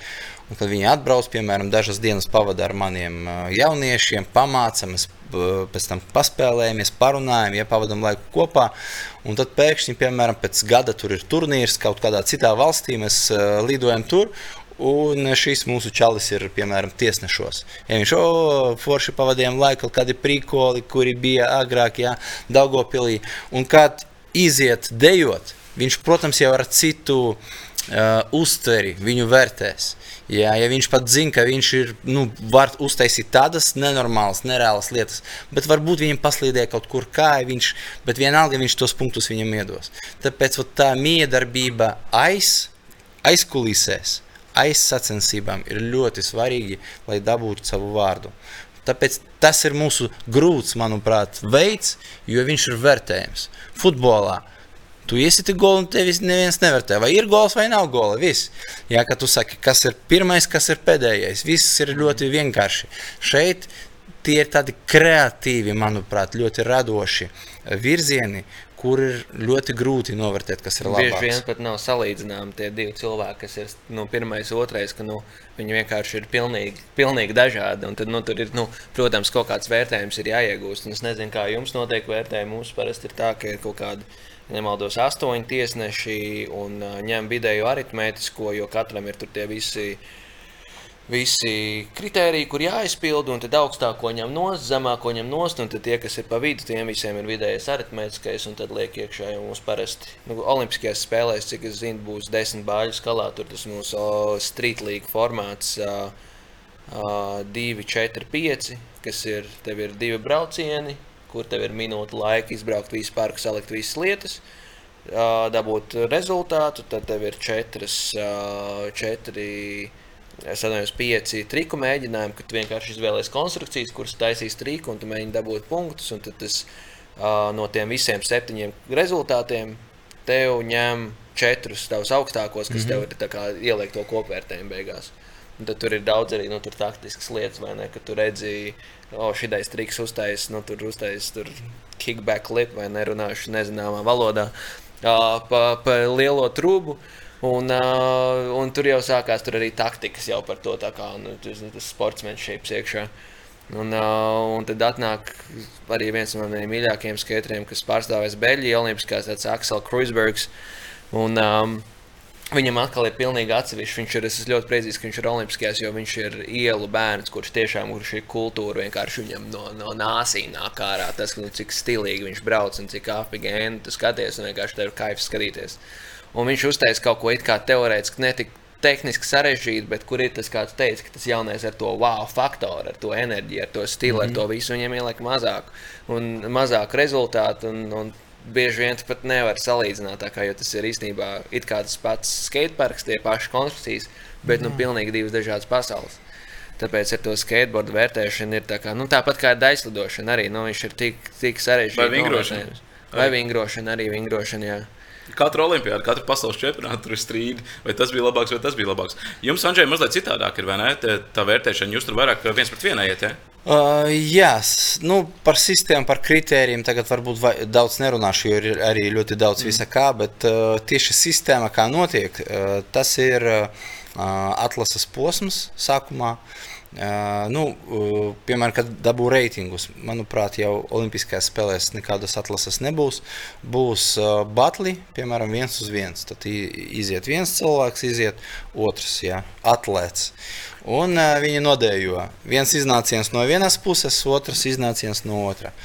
Un, kad viņi atbrauc, piemēram, dažas dienas pavadīja ar maniem jauniešiem, pamācāmies, pēc tam paspēlējamies, parunājam, ja pavadām laiku kopā. Un tad pēkšņi, piemēram, pēc gada tur ir turnīrs kaut kādā citā valstī, mēs lidojam tur. Un šis mūsu čalis ir, piemēram, tiesnešos. Ja viņš jau forši pavadījām laiku, kādi prīkoli, kuri bija agrāk, jā, Daugopilī. Un kad iziet dejot, viņš, protams, jau ar citu uh, uztveri viņu vērtēs. Jā, ja viņš pat zina, ka viņš ir, nu, var uztaisīt tādas nenormālas, nereālas lietas, bet varbūt viņam paslīdēja kaut kur kāja, viņš, bet vienalga viņš tos punktus viņam iedos. Tāpēc tā miedarbība aiz, aizkulisēs, aiz sacensībām ir ļoti svarīgi, lai dabūtu savu vārdu. Tāpēc tas ir mūsu grūts, manuprāt, veids, jo viņš ir vērtējams. Futbolā tu iesiti golu, un tevis neviens nevērtē, vai ir gols vai nav gola. Viss. Jā, kad tu saki, kas ir pirmais, kas ir pēdējais, viss ir ļoti vienkārši. Šeit tie ir tādi kreatīvi, manuprāt, ļoti radoši virzieni, kur ir ļoti grūti novērtēt, kas ir labāks. Bieži vien pat nav salīdzināmi tie divi cilvēki, kas ir nu, pirmais, otrais, ka nu, viņi vienkārši ir pilnīgi, pilnīgi dažādi. Tad, nu, ir, nu, protams, kaut kāds vērtējums ir jāiegūst. Un es nezinu, kā jums notiek vērtējumi. Mums parasti ir tā, ka ir kaut kādi, nemaldos, astoņi tiesneši un ņem vidēju aritmētisko, jo katram ir tur tie visi visi kriteriji, kur jāizpild, un tad augstāko ņem nost, zemāko ņem nost, un tie, kas ir pa vidu, tiem visiem ir vidējais aritmētiskais, un tad liek iekšā jau mums parasti. Nu, Olimpiskajās spēlēs, cik es zinu, būs desmit bāļu skalā, tur tas mūsu street league formāts. Uh, 2, 4, 5, kas ir, tev ir divi braucieni, kur tev ir minūte laika izbraukt visu parku, salikt visas lietas, dabūt rezultātu. Tad tev ir četras, četri atceros, pieci triku mēģinājumi, kad vienkārši izvēlējies konstrukcijas, kuras taisīs triku, un tu mēģini dabūt punktus. Tas, uh, no tiem visiem septiņiem rezultātiem tev ņem četrus tavus augstākos, kas mm -hmm. tev ir kā, ieliek to kopvērtējumu beigās. Tad tur ir daudz arī nu, taktiskas lietas, vai ne? Kad tu redzi, o, šī ideja triks uztaisīs, nu, tur uztaisīs tur kickback lip vai nerunāšu nezināmā valodā uh, pa, pa lielo. Uh, Un, uh, un tur jau sākās tur arī taktikas jau par to, kā nu, tas, tas sportsmenšīps iekšā. Un, uh, un tad atnāk arī viens no maniem mīļākajiem skateriem, kas pārstāvēs Beļģiju Olimpiskās, tāds Aksels Kruisbergs. Un, um, Viņam atkal ir pilnīgi atsevišķi. Viņš ir ļoti priecīgs, ka viņš ir Olimpiskajās, jo viņš ir ielu bērns, kurš tiešām kurš ir kultūra. Vienkārši viņam no, no nāsīm nāk ārā tas, nu, cik stilīgi viņš brauc un cik apgēni tu skaties. Vienkārši tev ir kaifs skatīties. Un viņš uztaisīja kaut ko it kā teorētiski netik tehniski sarežģīti, bet kur ir tas, kāds teica, ka tas jaunais ar to wow faktoru, ar to enerģiju, ar to stilu, mm -hmm. ar to mhm. visu viņiem ieliek mazāk un mazāk rezultātu. Un, un bieži vien pat nevar salīdzināt, kā, jo tas ir īstenībā tas pats skateparks, tie paši konstrukcijas, bet mm. nu, pilnīgi divas dažādas pasaules. Tāpēc ar to skateboardu vērtēšanu ir tā kā, nu, tāpat kā daislidošana arī. Nu, viņš ir tik, tik sarežģīts. Vai vingrošana? Vai vingrošana arī vingrošana, jā. Katru olimpiādu, katru pasaules čempionātu tur ir strīdi, vai tas bija labāks, vai tas bija labāks. Jums, Andrzej, mazliet citādāk ir, vai ne? Tā, vērtēšana, jūs tur vairāk viens pret vienu iet. Ja? Uh, jā, nu, par sistēmu, par kritērijiem tagad varbūt vai, daudz nerunāšu, jo ir arī ļoti daudz mm. visa kā, bet uh, tieši sistēma, kā notiek, uh, tas ir uh, atlases posms sākumā. Uh, Uh, nu, uh, piemēram, kad dabū reitingus, manuprāt, jau Olimpiskajās spēlēs nekādas atlases nebūs. Būs uh, batli, piemēram, viens uz viens. Tad iziet viens cilvēks, iziet otrs, jā, atlēts. Un uh, viņi nodējo. Viens iznāciens no vienas puses, otrs iznāciens no otras.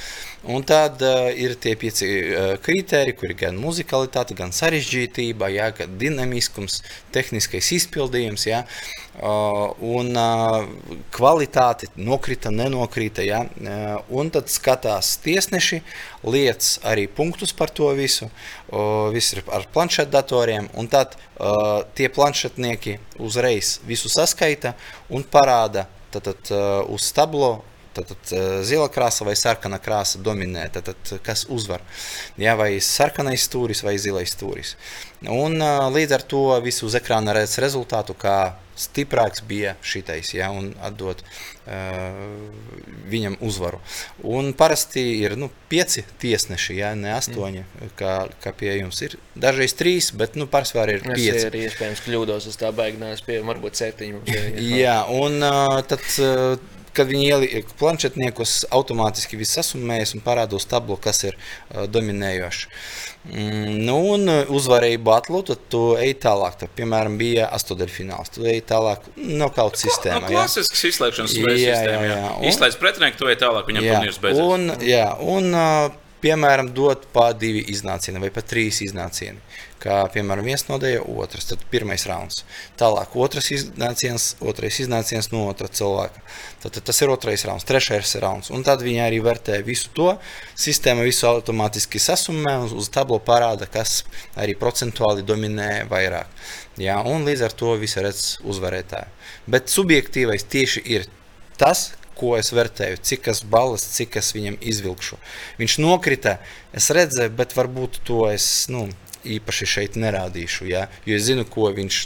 Un tad uh, ir tie pieci uh, kriteriji, kur ir gan muzikalitāte, gan sarežģītība, jā, gan dinamiskums, tehniskais izpildījums. Jā. Uh, un uh, kvalitāte nokrita, nenokrita. Jā. Uh, un tad skatās tiesneši, liec arī punktus par to visu. Uh, viss ir ar planšetdatoriem. Un tad uh, tie planšetnieki uzreiz visu saskaita un parāda tad, tad, uh, uz tablo Tad, tad zila krāsa vai sarkana krāsa dominē. Tad, tad, kas uzvar? Jā, vai sarkanais stūris vai zilais stūris. Un, līdz ar to visu uz ekrāna redz rezultātu, kā stiprāks bija šitais, ja, un atdot uh, viņam uzvaru. Un parasti ir nu, pieci tiesneši, ja, ne astoņi, mm. kā, kā pie jums ir. Dažreiz trīs, bet nu, pārsvarā ir pieci. Es arī iespējams kļūdos, es tā baigi neesmu pie, varbūt septiņi. Jā, un uh, tad. Uh, kad viņi ieliek planšetniekus, automātiski viss sasumējas un parādos tablo, kas ir uh, dominējošs. Mm, nu, un uzvarēji batlu, tad tu ej tālāk. Tad, piemēram, bija astotdaļfināls. Tu ej tālāk no kaut kādas sistēmas. No klasiskas izslēgšanas spēles sistēma. Jā, jā. Izslēdz pretinieku, tu ej tālāk, viņam turnīrs beidzas. Un, jā, un, uh, piemēram, dot pa divi iznācieni vai pa trīs iznācieni kā piemēram viens nodēja, otrs, tad pirmais rauns. Tālāk otrs iznāciens, otrais iznāciens no otra cilvēka. Tad, tad tas ir otrais rauns, trešais rauns. Un tad viņi arī vērtē visu to. Sistēma visu automātiski sasumē un uz tablo parāda, kas arī procentuāli dominē vairāk. Jā, un līdz ar to visi redz uzvarētāju. Bet subjektīvais tieši ir tas, ko es vērtēju, cik tas balvas, cik es viņam izvilkšu. Viņš nokrita, es redzēju, bet varbūt to es nu, īpaši šeit nerādīšu, ja? jo es zinu, ko viņš,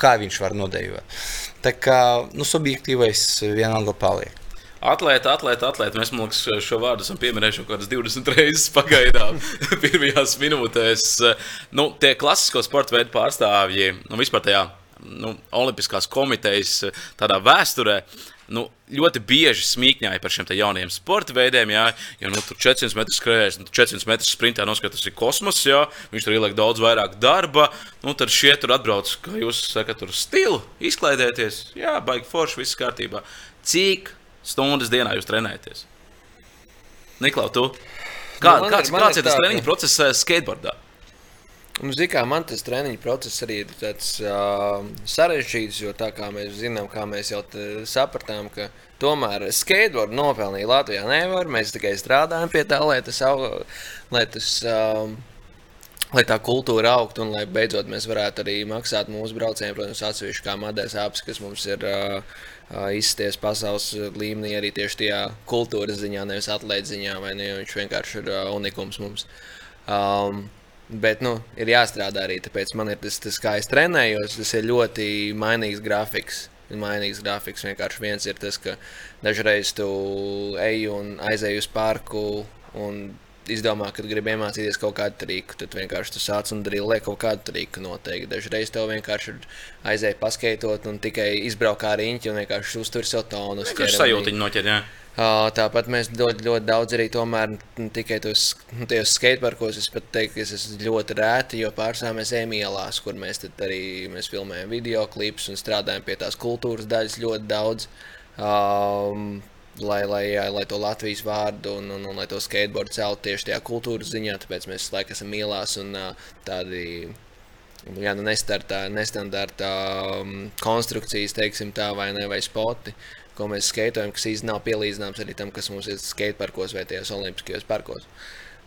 kā viņš var nodejot. Tā kā nu, subjektīvais vienalga paliek. Atlēta, atlēta, atlēta. Mēs liekas, šo vārdu esam pieminējuši kaut kādas 20 reizes pagaidām, pirmajās minūtēs. Nu, tie klasisko sporta veidu pārstāvji, nu, vispār tajā nu, Olimpiskās komitejas tādā vēsturē. Nu, ļoti bieži smīkņāja par šiem jauniem sporta veidiem. Jā, jo nu, tur 400 metru skrejējis, nu, 400 metru sprintā noskatās, tas ir kosmos. Jā, viņš tur ieliek daudz vairāk darba. Nu, tad šie tur atbrauc, kā jūs sakat, tur stilu, izklaidēties. Jā, baigi forši, viss kārtībā. Cik stundas dienā jūs trenējaties? Niklau, tu? Kā, nu, kāds, ir, kāds ir tas treniņa process uh, skateboardā? Nu, kā, man tas treniņa process arī ir tāds, uh, sarežģīts, jo tā kā mēs zinām, kā mēs jau sapratām, ka tomēr skateboardu nopelnīt Latvijā nevar. Mēs tikai strādājam pie tā, lai tas, au, lai tas uh, lai tā kultūra augtu un lai beidzot mēs varētu arī maksāt mūsu braucieniem, protams, atsevišķi kā Madēs apsi, kas mums ir uh, izsties pasaules līmenī arī tieši tajā kultūras ziņā, nevis atlētas ziņā, vai ne, viņš vienkārši ir uh, unikums mums. Um, Bet nu, ir jāstrādā arī, tāpēc man ir tas, tas kā es trenējos, tas ir ļoti mainīgs grafiks. Mainīgs grafiks vienkārši viens ir tas, ka dažreiz tu ej un aizej uz parku un izdomā, ka gribi iemācīties kaut kādu triku, tad vienkārši tu sāc un drillē kaut kādu triku noteikti. Dažreiz tev vienkārši aizēja paskaitot un tikai izbraukā riņķi un vienkārši uztur sev tonu. Tas sajūtiņi noķer, jā. Tāpat mēs ļoti, ļoti daudz arī tomēr tikai tos, tajos skateparkos. Es pat teiktu, ka es ļoti rēti, jo pārsvarā mēs ejam ielās, kur mēs arī mēs filmējam video klipus un strādājam pie tās kultūras daļas ļoti daudz. Um, lai, lai, lai to Latvijas vārdu un, un, un lai to skateboardu celtu tieši tajā kultūras ziņā. Tāpēc mēs laikam esam mīlās un tādi. Jā, nu nestartā, nestandarta um, konstrukcijas, teiksim tā, vai ne, vai spoti, ko mēs skaitojam, kas īstenībā nav pielīdzināms arī tam, kas mums ir skateparkos vai tajos olimpiskajos parkos.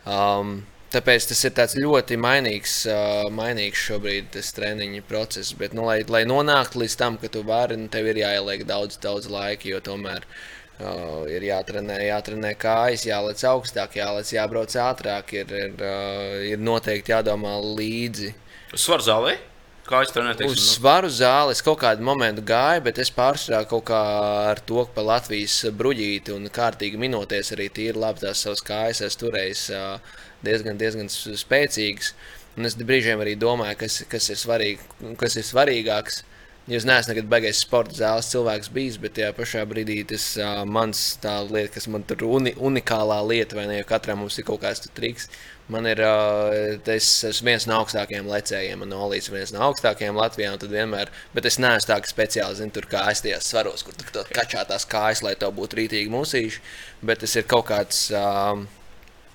Um, Tāpēc tas ir ļoti mainīgs, uh, mainīgs šobrīd tas treniņa process. Bet, nu, lai, lai nonāktu līdz tam, ka tu vari, nu, tev ir jāieliek daudz, daudz laika, jo tomēr uh, ir jātrenē, jātrenē kājas, jālec augstāk, jālec, jābrauc ātrāk. Ir, ir, uh, ir noteikti jādomā līdzi. Svaru zālē? Kā es trenēju? Uz svaru zāli es kaut kādu momentu gāju, bet es pārstrādāju kaut kā ar to, ka pa Latvijas bruģīti un kārtīgi minoties arī tīri labi tās savas kājas. Es turēju uh, diezgan, diezgan spēcīgas. Un es brīžiem arī domāju, kas, kas, ir, svarīgi, kas ir svarīgāks Jūs neesat nekad beigais sporta zāles cilvēks bijis, bet tajā pašā brīdī tas uh, mans tā lieta, kas man tur uni, unikālā lieta, vai ne, jo katram mums ir kaut kāds triks. Man ir, es esmu viens no augstākajiem lecējiem, man Olīds ir viens no augstākajiem Latvijā, un vienmēr, bet es neesmu tā, ka speciāli zinu, tur kā es tajās svaros, kur tur kačā tās kājas, lai tev būtu rītīgi musīši, bet tas ir kaut kāds... Uh,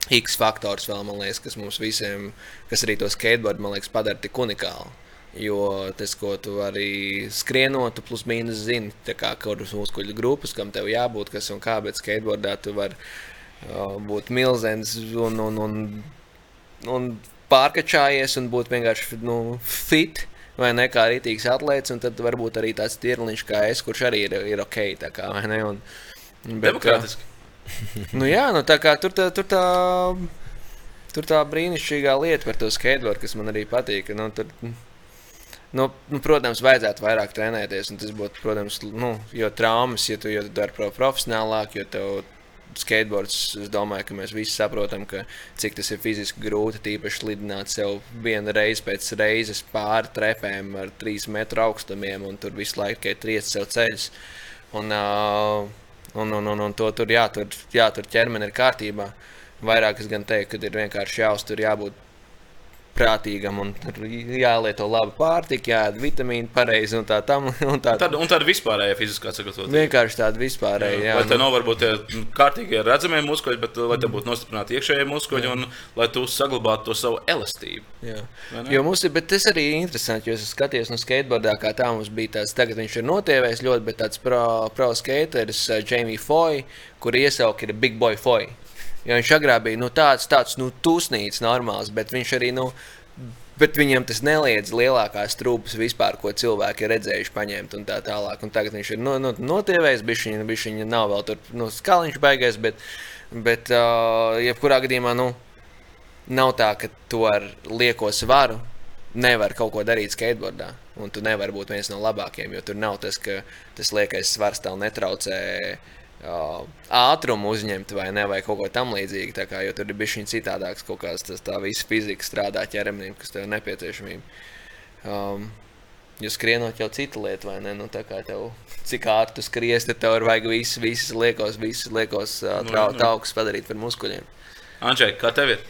X faktors vēl, man liekas, kas mums visiem, kas arī to skateboardu, man liekas, padara tik unikālu. Jo tas, ko tu vari skrienot, plus mīnus zini, kā kuras muskuļu grupas, kam tev jābūt, kas un kā, bet skateboardā tu vari uh, būt milzens un, un, un, un pārkačājies un būt vienkārši nu, fit. Vai ne kā rītīgs atlētājs, un tad varbūt arī tāds tirliņš kā es, kurš arī ir, ir ok. Kā, un, bet, Demokrātiski. nu, jā, nu, tā kā tur tā, tur tā, tur tā brīnišķīgā lieta par to skateboardu, kas man arī patīk. Nu, tur, Nu, nu, protams, vajadzētu vairāk trenēties. Tas būtu, protams, nu, jo traumas, ja tu, ja tu dari profesionālāk, jo tev skateboards, es domāju, ka mēs visi saprotam, ka, cik tas ir fiziski grūti. Tīpaši lidināt sev vienu reizi pēc reizes pāri trepēm ar trīs metru augstumiem, un tur visu laiku tikai triec sev ceļus. Un, uh, un, un, un, un to tur jātur, jātur ķermeni ir kārtībā. Vairāk es gan teiktu, ka ir vienkārši jāuztur, jābūt prātīgam un jālieto laba pārtika, jāēd vitamīni pareizi un tā tam. Un tā, tad, un tāda vispārējā fiziskā sagatavotība. Vienkārši tāda vispārēja. Jā, jā, lai tā nu. nav varbūt tie kārtīgie redzamie muskuļi, bet lai te būtu nostiprināti iekšējie muskuļi jā. un lai tu saglabātu to savu elastību. Jā. Jo mums ir, bet tas arī ir interesanti, jo es skatījos no skateboardā, kā tā mums bija tāds, tagad viņš ir notievējis ļoti, bet tāds pro, pro skateris, uh, Jamie Foy, kur iesauka ir Big Boy Foy. Jo viņš agrāk bija nu, tāds, tāds nu, tūsnīgs, normāls, bet viņš arī nu, Bet viņam tas neliedz lielākās trūkumus vispār, ko cilvēki ir redzējuši, paņemt un tā tālāk. Un tagad viņš ir no, no, notievējis, viņš viņa, nav vēl tur nu, skaliņš beigais, bet, bet uh, jebkurā gadījumā nu, nav tā, ka tu ar lieko svaru nevar kaut ko darīt skateboardā. Un tu nevari būt viens no labākajiem, jo tur nav tas, ka tas liekais svars tev netraucē uh, ātrumu uzņemt vai, ne, vai kaut ko tamlīdzīgu. Kā, jo tur ir bijis viņa citādāks kaut kāds tas tā visa fizika strādā ķermenim, kas tev ir nepieciešamība. Um, Jo skrienot jau cita lieta, vai ne? Nu, tev, cik ātri tu skries, tad tev ir vajag visas, visas liekos, visas liekos uh, trau, trauks padarīt par muskuļiem. Anģē, kā tev ir?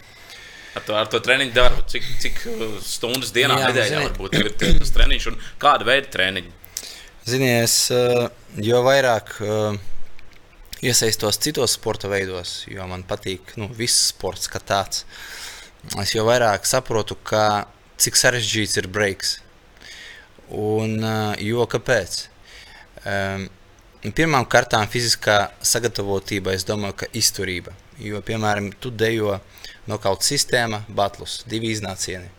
Ar to, ar to treniņu darbu, cik, cik stundas dienā, Jā, nedēļā varbūt ir tas treniņš un kāda veida treniņi? Ziniet, es jo vairāk iesaistos citos sporta veidos, jo man patīk nu, viss sports kā tāds. Es jau vairāk saprotu, ka, cik sarežģīts ir breaks. Un, jo kāpēc? Um, Pirmām kārtām fiziskā sagatavotība, es domāju, ka izturība. Jo, piemēram, tu dejo nokauts sistēma, batlus, divi iznācieni.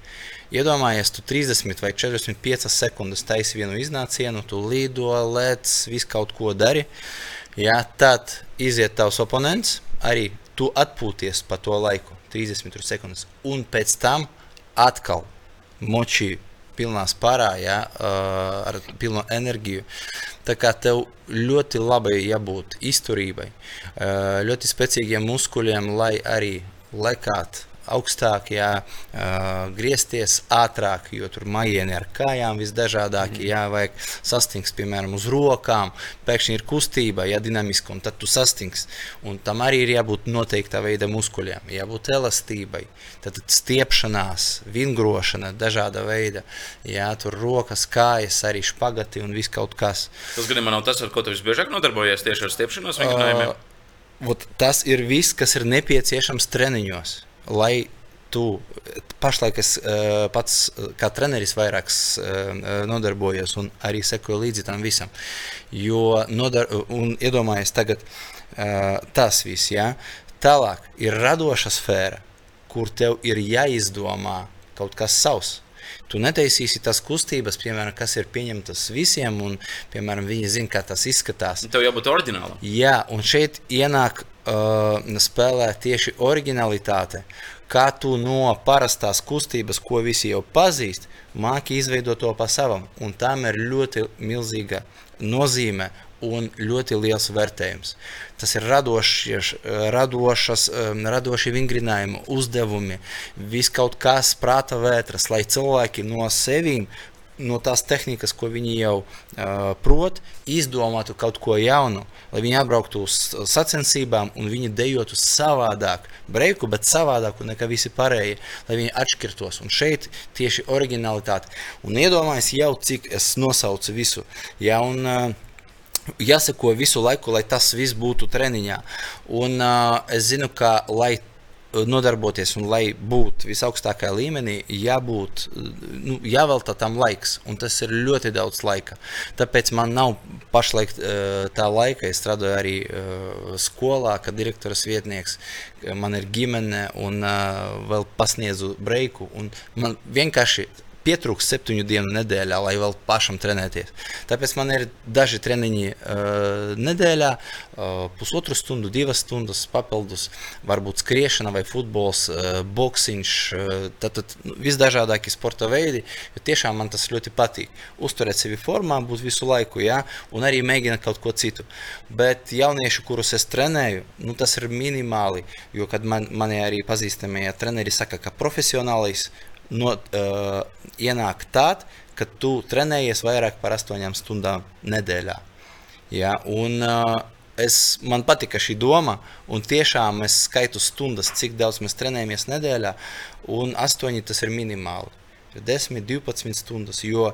Iedomājies, tu 30 vai 45 sekundes taisi vienu iznācienu, tu lido, lec, visu kaut ko dari. Uh, Ja, tad iziet tavs oponents, arī tu atpūties pa to laiku, 30 sekundes, un pēc tam atkal moči pilnā spārā, ja, ar pilnu enerģiju. Tā kā tev ļoti labai jābūt izturībai, ļoti spēcīgiem muskuļiem, lai arī lekāt augstāk, jā, uh, griezties ātrāk, jo tur majieni ar kājām visdažādākie, jā, vajag sastingt, piemēram, uz rokām, pēkšņi ir kustība, jā, dinamiska, un tad tu sastingst. Un tam arī ir jābūt noteikta veida muskuļiem, jābūt elastībai, tad stiepšanās, vingrošana, dažāda veida, jā, tur rokas, kājas, arī špagati un viss kaut kas. Tas gadījumā nav tas, ar ko tu visbiežāk nodarbojies tieši ar stiepšanos vingrinājumiem? Uh, tas ir viss, kas ir nepieciešams treniņos lai tu pašlaik es uh, pats kā treneris vairāk uh, nodarbojos un arī sekoju līdzi tam visam. Jo nodar, un iedomājies tagad uh, tas viss, ja? tālāk ir radoša sfēra, kur tev ir jāizdomā kaut kas savs. Tu netaisīsi tās kustības, piemēram, kas ir pieņemtas visiem, un, piemēram, viņi zina, kā tas izskatās. Tev jābūt oriģinālam. Jā, un šeit ienāk uh, spēlē tieši originalitāte. Kā tu no parastās kustības, ko visi jau pazīst, māki izveidot to pa savam. Un tam ir ļoti milzīga nozīme un ļoti liels vērtējums. Tas ir radošies, radošas, um, radoši vingrinājumi, uzdevumi, viss kaut kas prāta vētras, lai cilvēki no sevīm no tās tehnikas, ko viņi jau uh, prot, izdomātu kaut ko jaunu, lai viņi atbrauktu uz sacensībām un viņi dejotu savādāk, breiku, bet savādāk nekā visi pārējie, lai viņi atšķirtos. Un šeit tieši originalitāte. Un iedomājieties jau, cik es nosaucu visu. Ja, un, uh, Jāsako visu laiku, lai tas viss būtu treniņā. Un uh, es zinu, ka, lai nodarboties un lai būtu visaugstākajā līmenī, jābūt, nu, jāvelta tam laiks, un tas ir ļoti daudz laika. Tāpēc man nav pašlaik tā laika. Es strādāju arī skolā, kā direktors vietnieks. Man ir ģimene un vēl pasniedzu breiku. Man vienkārši pietrūks septiņu dienu nedēļā, lai vēl pašam trenēties. Tāpēc man ir daži treniņi uh, nedēļā, uh, pusotru stundu, divas stundas papildus, varbūt skriešana vai futbols, uh, boksiņš, uh, tad, tad nu, visdažādākie sporta veidi, jo tiešām man tas ļoti patīk. Uzturēt sevi formā, būt visu laiku, jā, un arī mēģināt kaut ko citu. Bet jaunieši, kurus es trenēju, nu, tas ir minimāli, jo kad man, mani arī pazīstamie treneri saka, ka profesionālais no, uh, ienāk tāds, ka tu trenējies vairāk par astoņām stundām nedēļā. Ja? Un, uh, es, man patika šī doma, un tiešām es skaitu stundas, cik daudz mēs trenējamies nedēļā, un astoņi tas ir minimāli. 10, 12 stundas. Jo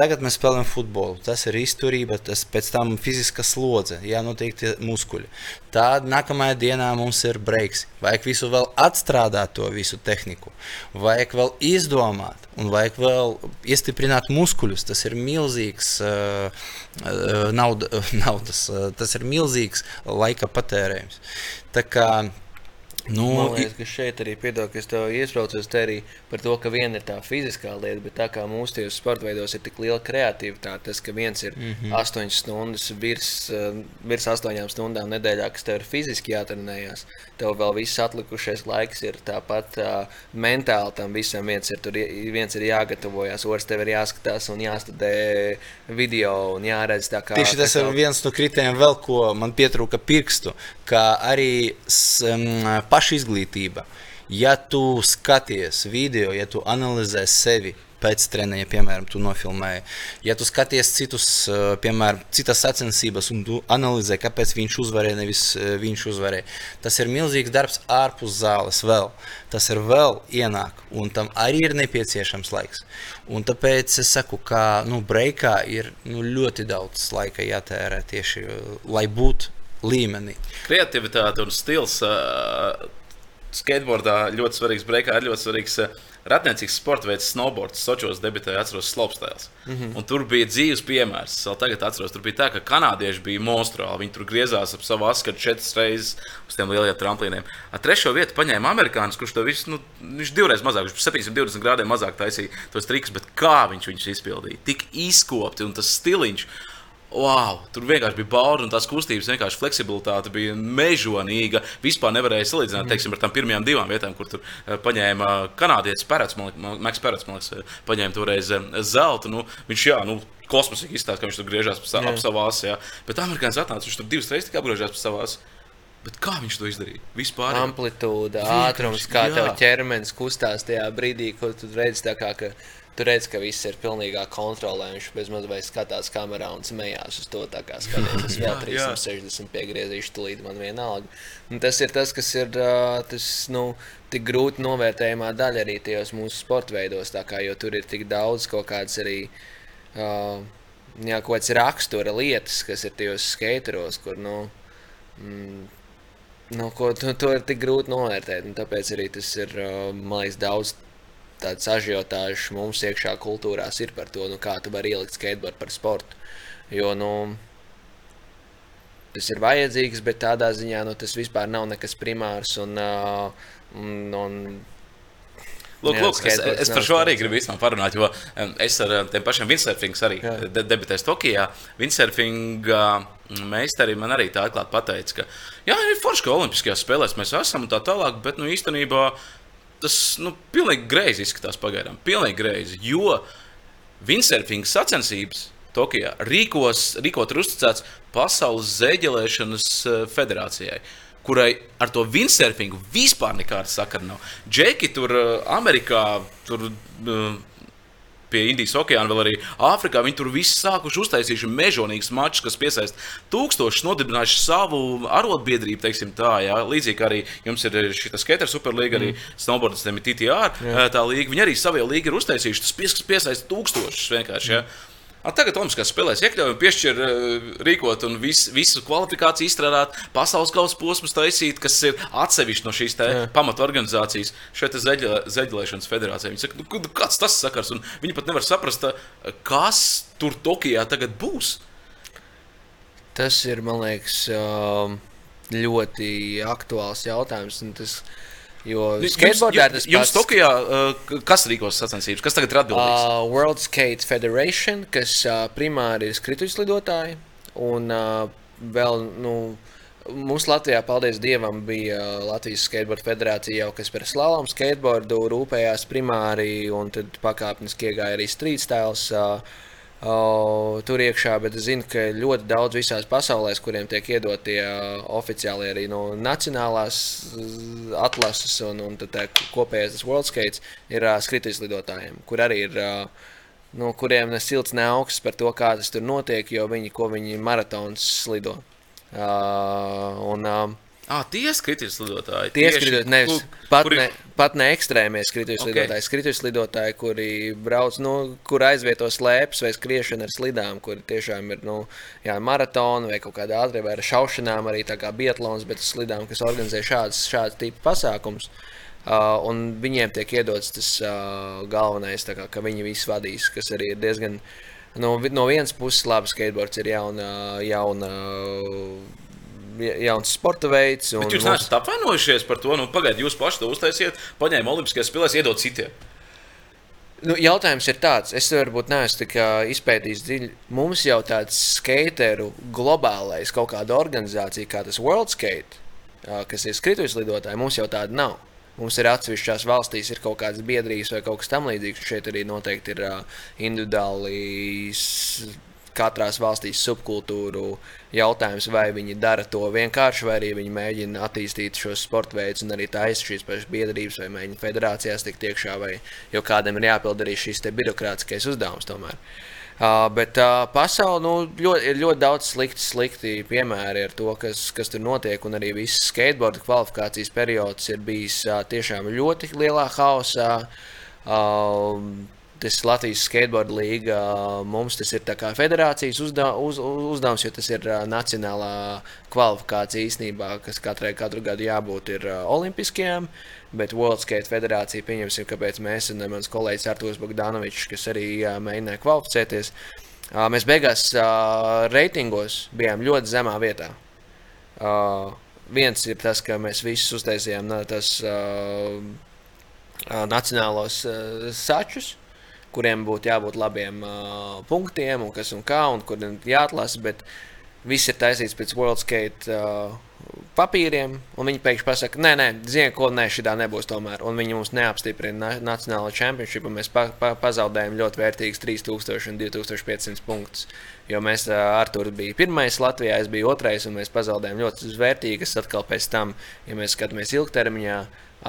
Tagad mēs spēlējam futbolu. Tas ir izturība, tas pēc tam fiziska slodze, jā, noteikti muskuļi. Tad nākamajā dienā mums ir breiks. Vajag visu vēl atstrādāt, to visu tehniku. Vajag vēl izdomāt, un vajag vēl iestiprināt muskuļus. Tas ir milzīgs uh, nauda, naudas, uh, tas ir milzīgs laika patērējums. Tā kā Nu, Man liekas, ka šeit arī piedod, ka es tev iesprāstos te arī par to, ka viena ir tā fiziskā lieta, bet tā kā mūsu tajos sporta veidos ir tik liela kreativitāte, tas, ka viens ir mm -hmm. 8 stundas virs, uh, virs 8 stundām nedēļā, kas tev ir fiziski jātrenējas, tev vēl viss atlikušais laiks ir tāpat uh, mentāli tam visam. Viens ir, tur, viens ir jāgatavojas, otrs tev ir jāskatās un jāstudē video un jāredz kā. Tieši tas ir viens no kritērijiem, vēl ko man pietrūka pirkstu, kā arī um, pašizglītība. Ja tu skaties video, ja tu analizē sevi pēc treniņa, piemēram, tu nofilmēji, ja tu skaties citus, uh, piemēram, citas sacensības un tu analizē, kāpēc viņš uzvarēja, nevis uh, viņš uzvarēja, tas ir milzīgs darbs ārpus zāles vēl. Tas ir vēl ienāk, un tam arī ir nepieciešams laiks. Un tāpēc es saku, ka nu, breikā ir nu, ļoti daudz laika jātērē tieši, uh, lai būtu līmenī. Kreativitāte un stils. Uh, skateboardā ļoti svarīgs, breakā ir ļoti svarīgs. Ratniecīgs sporta veids, snowboards, Sochos debitēja, atceros, slopestēls. Mm -hmm. Un tur bija dzīves piemērs. Vēl tagad atceros, tur bija tā, ka kanādieši bija monstruāli. Viņi tur griezās ap savu askatu četras reizes uz tiem lielajiem tramplīniem. Ar trešo vietu paņēma amerikānis, kurš to visu, nu, viņš divreiz mazāk, viņš 720 grādiem mazāk taisīja tos trikus, bet kā viņš viņus izpildīja? Tik izkopti un tas stiliņš. Wow, tur vienkārši bija bauda, un tās kustības vienkārši fleksibilitāte bija mežonīga. Vispār nevarēja salīdzināt teiksim, ar tām pirmajām divām vietām, kur tur eh, paņēma kanādietis Pērts, Maks Pērts, eh, paņēma toreiz eh, zeltu. Nu, viņš, jā, nu, kosmosīgi izstāsta, ka viņš tur griežās pa sa- ap savu asi. jā. Bet amerikānis atnāca, viņš tur divas reizes tikai apgriežās pa savu asi. Bet kā viņš to izdarīja? Vispār. amplitūda, ātrums, kā jā. tev ķermenis kustās tajā brīdī, kad tu redz, tā kā, ka tu redz, ka viss ir pilnīgā kontrolē. Viņš bezmaz vai skatās kamerā un smējās uz to, kā skaties. Es vēl Jā, jā. 360 piegriezīšu tulīt man vienalga. Un tas ir tas, kas ir tas, nu, tik grūti novērtējumā daļa arī tajos mūsu sporta veidos, tā kā, jo tur ir tik daudz kaut kādas arī. Uh, Jā, kaut kādas rakstura lietas, kas ir tajos skateros, kur nu, mm, nu, ko, to, to ir tik grūti novērtēt. Tāpēc arī tas ir liekas, daudz tāds ažiotāžs mums iekšā kultūrās ir par to, nu, kā tu vari ielikt skateboardu par sportu. Jo nu, tas ir vajadzīgs, bet tādā ziņā nu, tas vispār nav nekas primārs. Un, uh, un, un, Lūk, Jā, lūk, es, es par šo arī gribu parunāt, jo em, es ar em, tiem pašiem windsurfingiem arī Jā. de debitēju Tokijā. Windsurfinga meistari man arī tā atklāti pateica, ka jā, ir forši, ka Olimpiskajās spēlēs mēs esam un tā tālāk, bet nu, īstenībā tas nu, pilnīgi greizi izskatās pagaidām. Pilnīgi greizi, jo windsurfinga sacensības Tokijā rīkos, rīkot ir uzticēts Pasaules zēģelēšanas eh, federācijai. Kurai ar to windsurfingu vispār nekāda sakara nav. Džeki tur, eh, Amerikā, tur eh, pie Indijas okeāna, vēl arī Āfrikā. Viņi tur viss sākuši uztaisījuši mežonīgus mačus, kas piesaista tūkstošus, nodibinājuši savu arotbiedrību, teiksim tā, jā. Līdzīgi arī jums ir šī skater superlīga, arī snowboardistiem ir TTR, tā līga. Viņi arī savā līgā ir uztaisījuši, tas pies- piesaista tūkstošus vienkārši. Jā. A, tagad Olimpiskās spēlēs iekļaujam, piešķir, eh, rīkot un vis, visu kvalifikāciju izstrādāt, pasaules kausa posmus taisīt, kas ir atsevišķi no šīs pamatorganizācijas, šeit ir zeļa, zeļošanas federācija. Viņi saka, nu, kāds tas sakars, un viņi pat nevar saprast, eh, kas tur Tokijā tagad būs. Tas ir, man liekas, um, ļoti aktuāls jautājums. un Tas, jo Jums, skateboardā jums, tas jums pats- Tokijā, eh, kas rīkos sacensības, kas tagad ir atbildīgs? Uh, World Skate Federation, kas uh, primāri ir skrituļslidotāji. Un uh, vēl, nu, mums Latvijā, paldies Dievam, bija uh, Latvijas Skateboard Federācija jau, kas par slālām skateboardu rūpējās primāri, un tad pakāpeniski iegāja arī street styles. Uh, Uh, tur iekšā, bet es zinu, ka ļoti daudz visās pasaulēs, kuriem tiek iedotie uh, oficiāli arī no nacionālās uh, atlases un, un tad tā kopējais tas World Skates ir uh, skrituļslidotājiem, kur arī ir. Uh, No kuriem ne silts, ne augsts par to, kā tas tur notiek, jo viņi, ko viņi maratons slido. Uh, un, um, Ah, tie skrituļs lidotāji. Tie skrituļi, nevis kur- pat, kuri- ne, pat ne ekstrēmie skrituļu Ok. slidotāji. Skrituļu slidotāji, kuri brauc, nu, kur aizvieto slēpes vai skriešanu ar slidām, kur tiešām ir nu, jā, maratoni vai kaut kāda ātrā vai ar šaušanām, arī tā kā biatlons, bet ar slidām, kas organizē šādas, šādas tipu pasākumus. Uh, un viņiem tiek iedots tas uh, galvenais, kā, ka viņi visi vadīs, kas arī ir diezgan. No, vi- no vienas puses, labi, skateboards ir jauna, jauna jauns sporta veids. Bet jūs mums- neesat apvainojušies par to. Nu, Pagaidiet, jūs paši to uztaisiet, paņēma Olimpiskajās spēlēs, iedod citiem. Nu, jautājums ir tāds, es varbūt neesmu izpētījis dziļi. Mums jau tāds skateru globālais kaut kāda organizācija, kā tas World Skate, kas ir skrituļslidotāji, mums jau tāda nav. Mums ir atsevišķās valstīs ir kaut kādas biedrības vai kaut kas tamlīdzīgs. Šeit arī noteikti ir individuāli katrās valstīs subkultūru jautājums, vai viņi dara to vienkārši, vai arī viņi mēģina attīstīt šos sporta veidus un arī taisa šīs pašas biedrības, vai mēģina federācijās tikt iekšā, vai jo kādam ir jāpild arī šis birokrātiskais uzdevums tomēr. Uh, bet uh, pasaulē nu, ļoti, ir ļoti daudz slikti, slikti piemēri ar to, kas, kas tur notiek. Un arī viss skateboarda kvalifikācijas periods ir bijis uh, tiešām ļoti lielā haosā. Uh, tas Latvijas skateboarda līga mums tas ir federācijas uzda, uz, uz- uzdevums, jo tas ir nacionālā kvalifikācija īstenībā, kas katrai katru gadu jābūt ir olimpiskajām. Bet World Skate federācija, pieņemsim, kāpēc mēs un mans kolēģis Artūrs Bogdanovičs, kas arī mēģināja kvalificēties, mēs beigās reitingos bijām ļoti zemā vietā. Viens ir tas, ka mēs visus uztaisījām tas, uh, nacionālos uh, sačus, kuriem būtu jābūt labiem uh, punktiem, un kas un kā, un kuriem jāatlasa. Bet viss ir taisīts pēc World Skate uh, papīriem, un viņi pēkšņi pasakā, nē, nē, ziniet, ko nē, šī tā nebūs tomēr. Un viņi mums neapstiprina na Nacionālo čempionšīpu, un mēs pa pa pazaudējam ļoti vērtīgus 3000 un 2500 punktus. Jo mēs ar to bijām pirmais Latvijā, es biju otrais, un mēs pazaudējām ļoti vērtīgas. Atkal pēc tam, ja mēs skatāmies ilgtermiņā,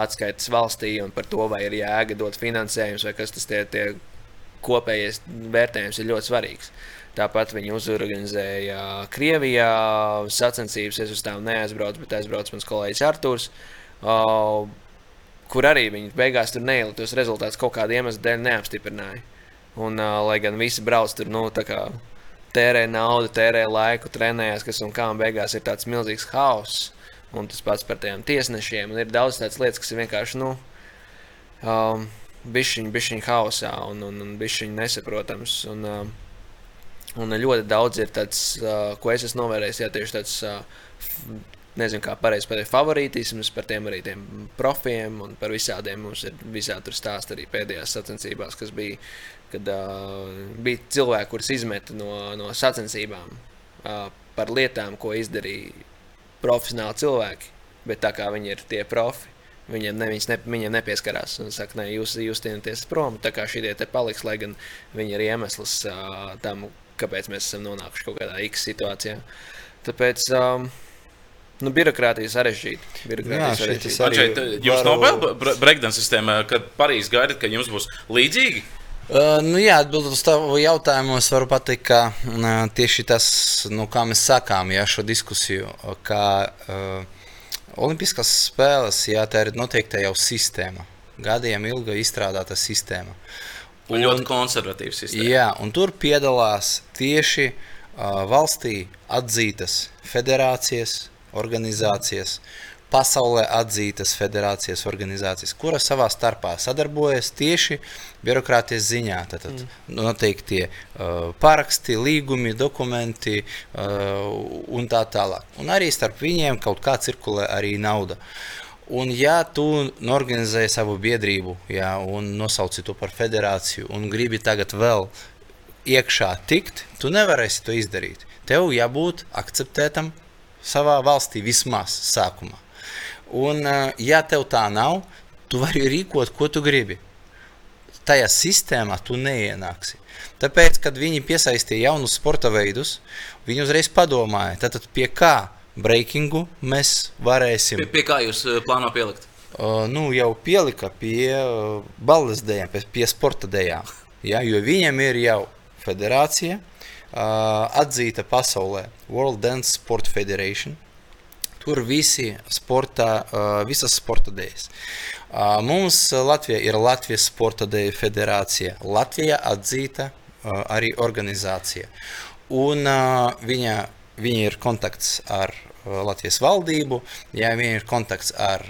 atskaites valstī un par to, vai ir jēga dot finansējums vai kas tas tie, tie kopējais vērtējums ir ļoti svarīgs. Tāpat viņi uzorganizēja Krievijā sacensības. Es uz tām neaizbraucu, bet aizbraucu mans kolēģis Arthurs. Uh, kur arī viņi beigās tur neielika tos rezultātus, kaut kāda iemesla dēļ neapstiprināja. Un, uh, lai gan visi brauc tur, nu, tā kā tērē naudu, tērē laiku, trenējās, kas un kā, un beigās ir tāds milzīgs haoss. Un tas pats par tiem tiesnešiem. Un ir daudz tādas lietas, kas ir vienkārši, nu, um, bišķiņi, bišķiņi haosā un, un, un bišķiņi nesaprotams. Un, um, un ļoti daudz ir tāds, uh, ko es esmu novērējis, jā, tieši tāds. Uh, Nezinu, kā pareizi pateikt, favorītisms par tiem arī tiem profiem un par visādiem. Mums ir visādi tur stāsti arī pēdējās sacensībās, kas bija, kad uh, bija cilvēki, kurus izmeta no, no sacensībām uh, par lietām, ko izdarīja profesionāli cilvēki. Bet tā kā viņi ir tie profi, viņiem, ne, ne, viņiem nepieskarās. Un saka, ne, jūs, jūs tienaties prom, tā kā šie te paliks, lai gan viņi ir iemesls uh, tam, kāpēc mēs esam nonākuši kaut kādā X situācijā. Tāpēc um, nu, birokrātija sarežģīta. Birokrātija sarežģīta. arī Atšķiet, jums varu- nav breakdance sistēma, kad Parīzē gaidat, ka jums būs līdzīgi? Uh, nu, jā, atbildot uz tavu jautājumu, es varu pateikt, ka uh, tieši tas, nu, kā mēs sākām jā, šo diskusiju, ka uh, Olimpiskās spēles, jā, tā ir noteikta jau sistēma, gadiem ilga izstrādāta sistēma. Un ļoti konservatīva sistēma. Jā, un tur piedalās tieši uh, valstī atzītas federācijas, organizācijas, pasaulē atzītas federācijas, organizācijas, kuras savā starpā sadarbojas tieši birokrātijas ziņā. Tad mm. noteikti uh, paraksti, līgumi, dokumenti uh, un tā tālāk. Un arī starp viņiem kaut kā cirkulē arī nauda. Un, ja tu norganizēji savu biedrību jā, un nosauci to par federāciju un gribi tagad vēl iekšā tikt, tu nevarēsi to izdarīt. Tev jābūt akceptētam savā valstī vismaz sākumā. Un, ja tev tā nav, tu vari rīkot, ko tu gribi. Tajā sistēmā tu neienāksi. Tāpēc, kad viņi piesaistīja jaunus sporta veidus, viņi uzreiz padomāja, tad pie kā breakingu mēs varēsim. Pie, pie kā jūs eh, plāno pielikt? Uh, nu, jau pielika pie uh, balles dēļiem, pie, pie sporta dēļiem. Ja, jo viņam ir jau federācija, uh, atzīta pasaulē World Dance Sport Federation. Tur visi sporta, visas sporta dēļas. Mums Latvijā ir Latvijas Sporta dēļu federācija. Latvijā atzīta arī organizācija. Un viņa, viņa ir kontakts ar Latvijas valdību, ja viņa ir kontakts ar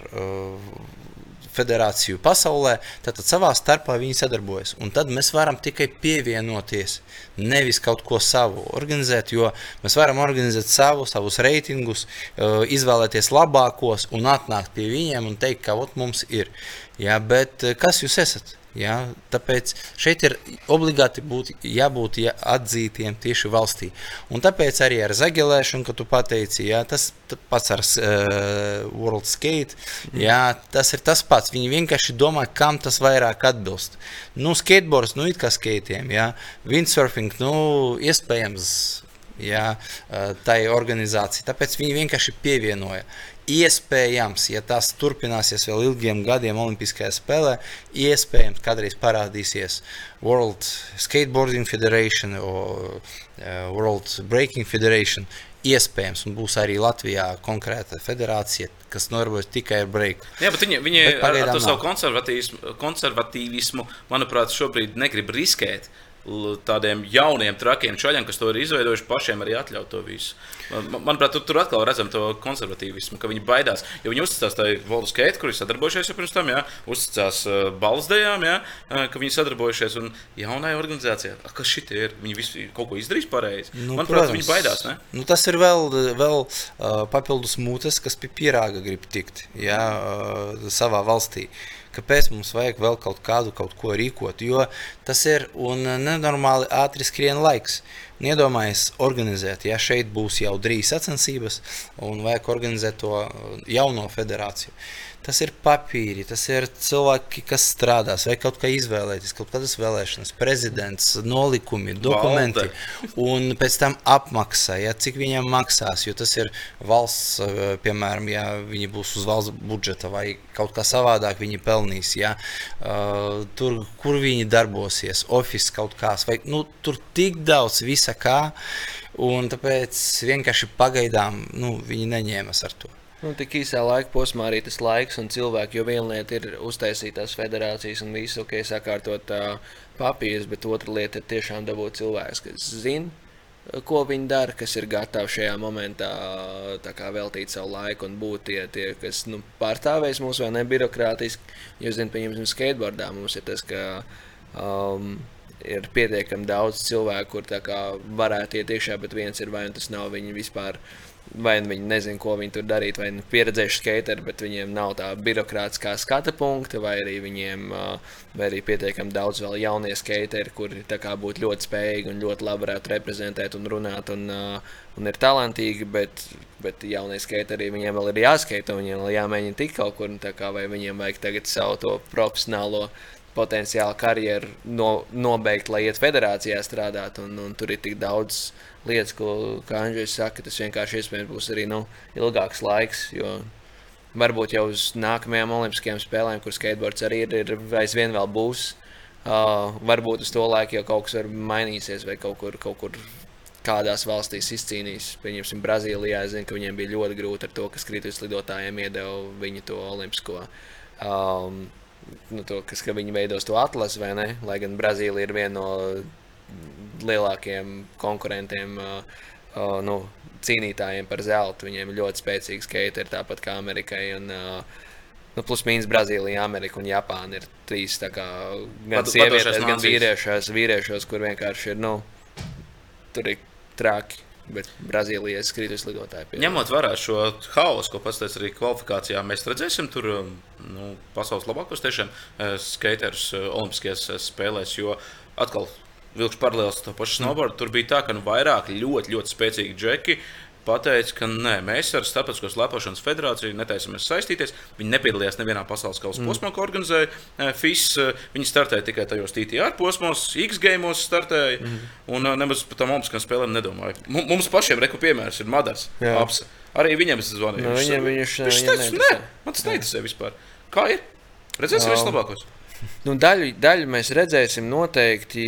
federāciju pasaulē, tad, tad savā starpā viņi sadarbojas. Un tad mēs varam tikai pievienoties, nevis kaut ko savu organizēt, jo mēs varam organizēt savu, savus reitingus, uh, izvēlēties labākos un atnākt pie viņiem un teikt, ka ot, mums ir. Jā, bet uh, kas jūs esat? Ja? Tāpēc šeit ir obligāti būt, jābūt ja, atzītiem tieši valstī. Un tāpēc arī ar zaģelēšanu, kad tu pateici, ja, tas pats ar uh, World Skate, ja, tas ir tas pats. Viņi vienkārši domā, kam tas vairāk atbilst. Nu, skateboards, nu, it kā skatiem, ja, windsurfing, nu, iespējams, ja, tai organizācijai. Tāpēc viņi vienkārši pievienoja. Iespējams, ja tas turpināsies vēl ilgiem gadiem Olimpiskajā spēlē, iespējams, kādreiz parādīsies World Skateboarding Federation vai uh, World Breaking Federation. Iespējams, un būs arī Latvijā konkrēta federācija, kas nodarbojas tikai ar breiku. Jā, bet viņi, viņi bet ar, ar to savu konservatīvismu, konservatīvismu, manuprāt, šobrīd negrib riskēt. Uh, tādiem jauniem, trakiem čaļiem, kas to ir izveidojuši, pašiem arī atļaut to visu. Man, manuprāt, tur, tur atkal redzam to konservatīvismu, ka viņi baidās. Jo viņi uzticās tai Volga skate, kur ir sadarbojušies jau pirms tam, jā, uzticās uh, balsdējām, jā, uh, ka viņi sadarbojušies un jaunai organizācijai. Kas šitie ir? Viņi visi kaut ko izdarīs pareizi. Nu, manuprāt, protams, viņi baidās. Ne? Nu, tas ir vēl, vēl uh, papildus mūtes, kas pie pierāga grib tikt jā, uh, savā valstī. Uh, kāpēc mums vajag vēl kaut kādu kaut ko rīkot. Jo tas ir un nenormāli ātri skrien laiks. Iedomājieties, organizēt, ja šeit būs jau drīz sacensības, un vajag organizēt to jauno federāciju. Tas ir papīri, tas ir cilvēki, kas strādās, vai kaut kā izvēlēties, kaut kādas vēlēšanas, prezidents, nolikumi, dokumenti, Valde. un pēc tam apmaksa, ja, cik viņiem maksās, jo tas ir valsts, eh, piemēram, ja viņi būs uz valsts budžeta vai kaut kā savādāk viņi pelnīs, ja, uh, tur, kur viņi darbosies, office kaut kās, vai, nu, tur tik daudz visa kā, tāpēc vienkārši pagaidām, nu, viņi neņēmas ar to. Nu, tik īsā laika posmā arī tas laiks un cilvēki, jo viena lieta ir uztaisīt tās federācijas un visu, ok, sakārtot uh, papīrus, bet otra lieta ir tiešām dabūt cilvēks, kas zina, ko viņi dara, kas ir gatavi šajā momentā kā, veltīt savu laiku un būt tie, tie kas nu, pārstāvēs mūs vai ne birokrātiski. Jūs zināt, piemēram, skateboardā mums ir tas, ka um, ir pietiekami daudz cilvēku, kur varētu iet iekšā, bet viens ir vai nu tas nav viņi vispār vai nu viņi nezina, ko viņi tur darīt, vai nu pieredzējuši skateri, bet viņiem nav tā birokrātiskā skata punkta, vai arī viņiem vai arī pietiekami daudz vēl jaunie skateri, kuri būtu ļoti spējīgi un ļoti labi varētu reprezentēt un runāt un, un ir talantīgi, bet, bet jaunie skateri viņiem vēl ir jāskaita, viņiem vēl jāmēģina tikt kaut kur, kā, vai viņiem vajag tagad savu to profesionālo potenciālu karjeru no, nobeigt, lai iet federācijā strādāt, un, un tur ir tik daudz lietas, ko, Andrzejs saka, tas vienkārši iespējams būs arī nu, ilgāks laiks. Varbūt jau uz nākamajām Olimpiskajām spēlēm, kur skateboards arī ir, ir aizvien vēl būs. Uh, varbūt uz to laiku jau kaut kas ir mainīsies, vai kaut kur, kaut kur kādās valstīs izcīnījis. Pieņemsim, Brazīlijā. Es zinu, ka viņiem bija ļoti grūti ar to, ka skrituļu lidotājiem iedeva viņu to olimpisko. Um, nu, to, kas, ka viņi veidos to atlasi, vai ne? Lai gan Brazīlija ir viena no lielākiem konkurentiem, uh, uh, nu, cīnītājiem par zeltu. Viņiem ir ļoti spēcīgi skateri, tāpat kā Amerikai. Un, uh, Nu, plus mīnus Brazīlija, Amerika un Japāna ir trīs kā, gan sievietes, gan vīriešos, vīriešos, kur vienkārši ir, nu, tur ir traki. Bet Brazīlijas krītas lidotāji. Pie... Ņemot vērā šo haosu, ko teica arī kvalifikācijā, mēs redzēsim tur um, nu, pasaules labākos tiešām uh, skaterus Olimpiskajās spēlēs. Jo atkal vilkšu paralēlus to pašu snowboardu. Tur bija tā, ka nu, vairāk ļoti, ļoti spēcīgi džeki pateica, ka nē, mēs ar Starptautiskās lepošanas federāciju netaisamies saistīties. Viņi nepiedalījās nevienā pasaules kausa mm. posmā, ko organizēja eh, FIS. Viņi startēja tikai tajos TTR posmos, X gameos startēja. Mm. Un eh, nemaz par tām olimpiskām spēlēm nedomāja. Mums pašiem reku piemērs ir Madars. Apsa. Arī viņam es zvanīju. No, viņam, viņš, viņš teica, nē, man tas neinteresē vispār. Kā ir? Redzēsim, kas labākos. Nu, daļu, daļu mēs redzēsim noteikti,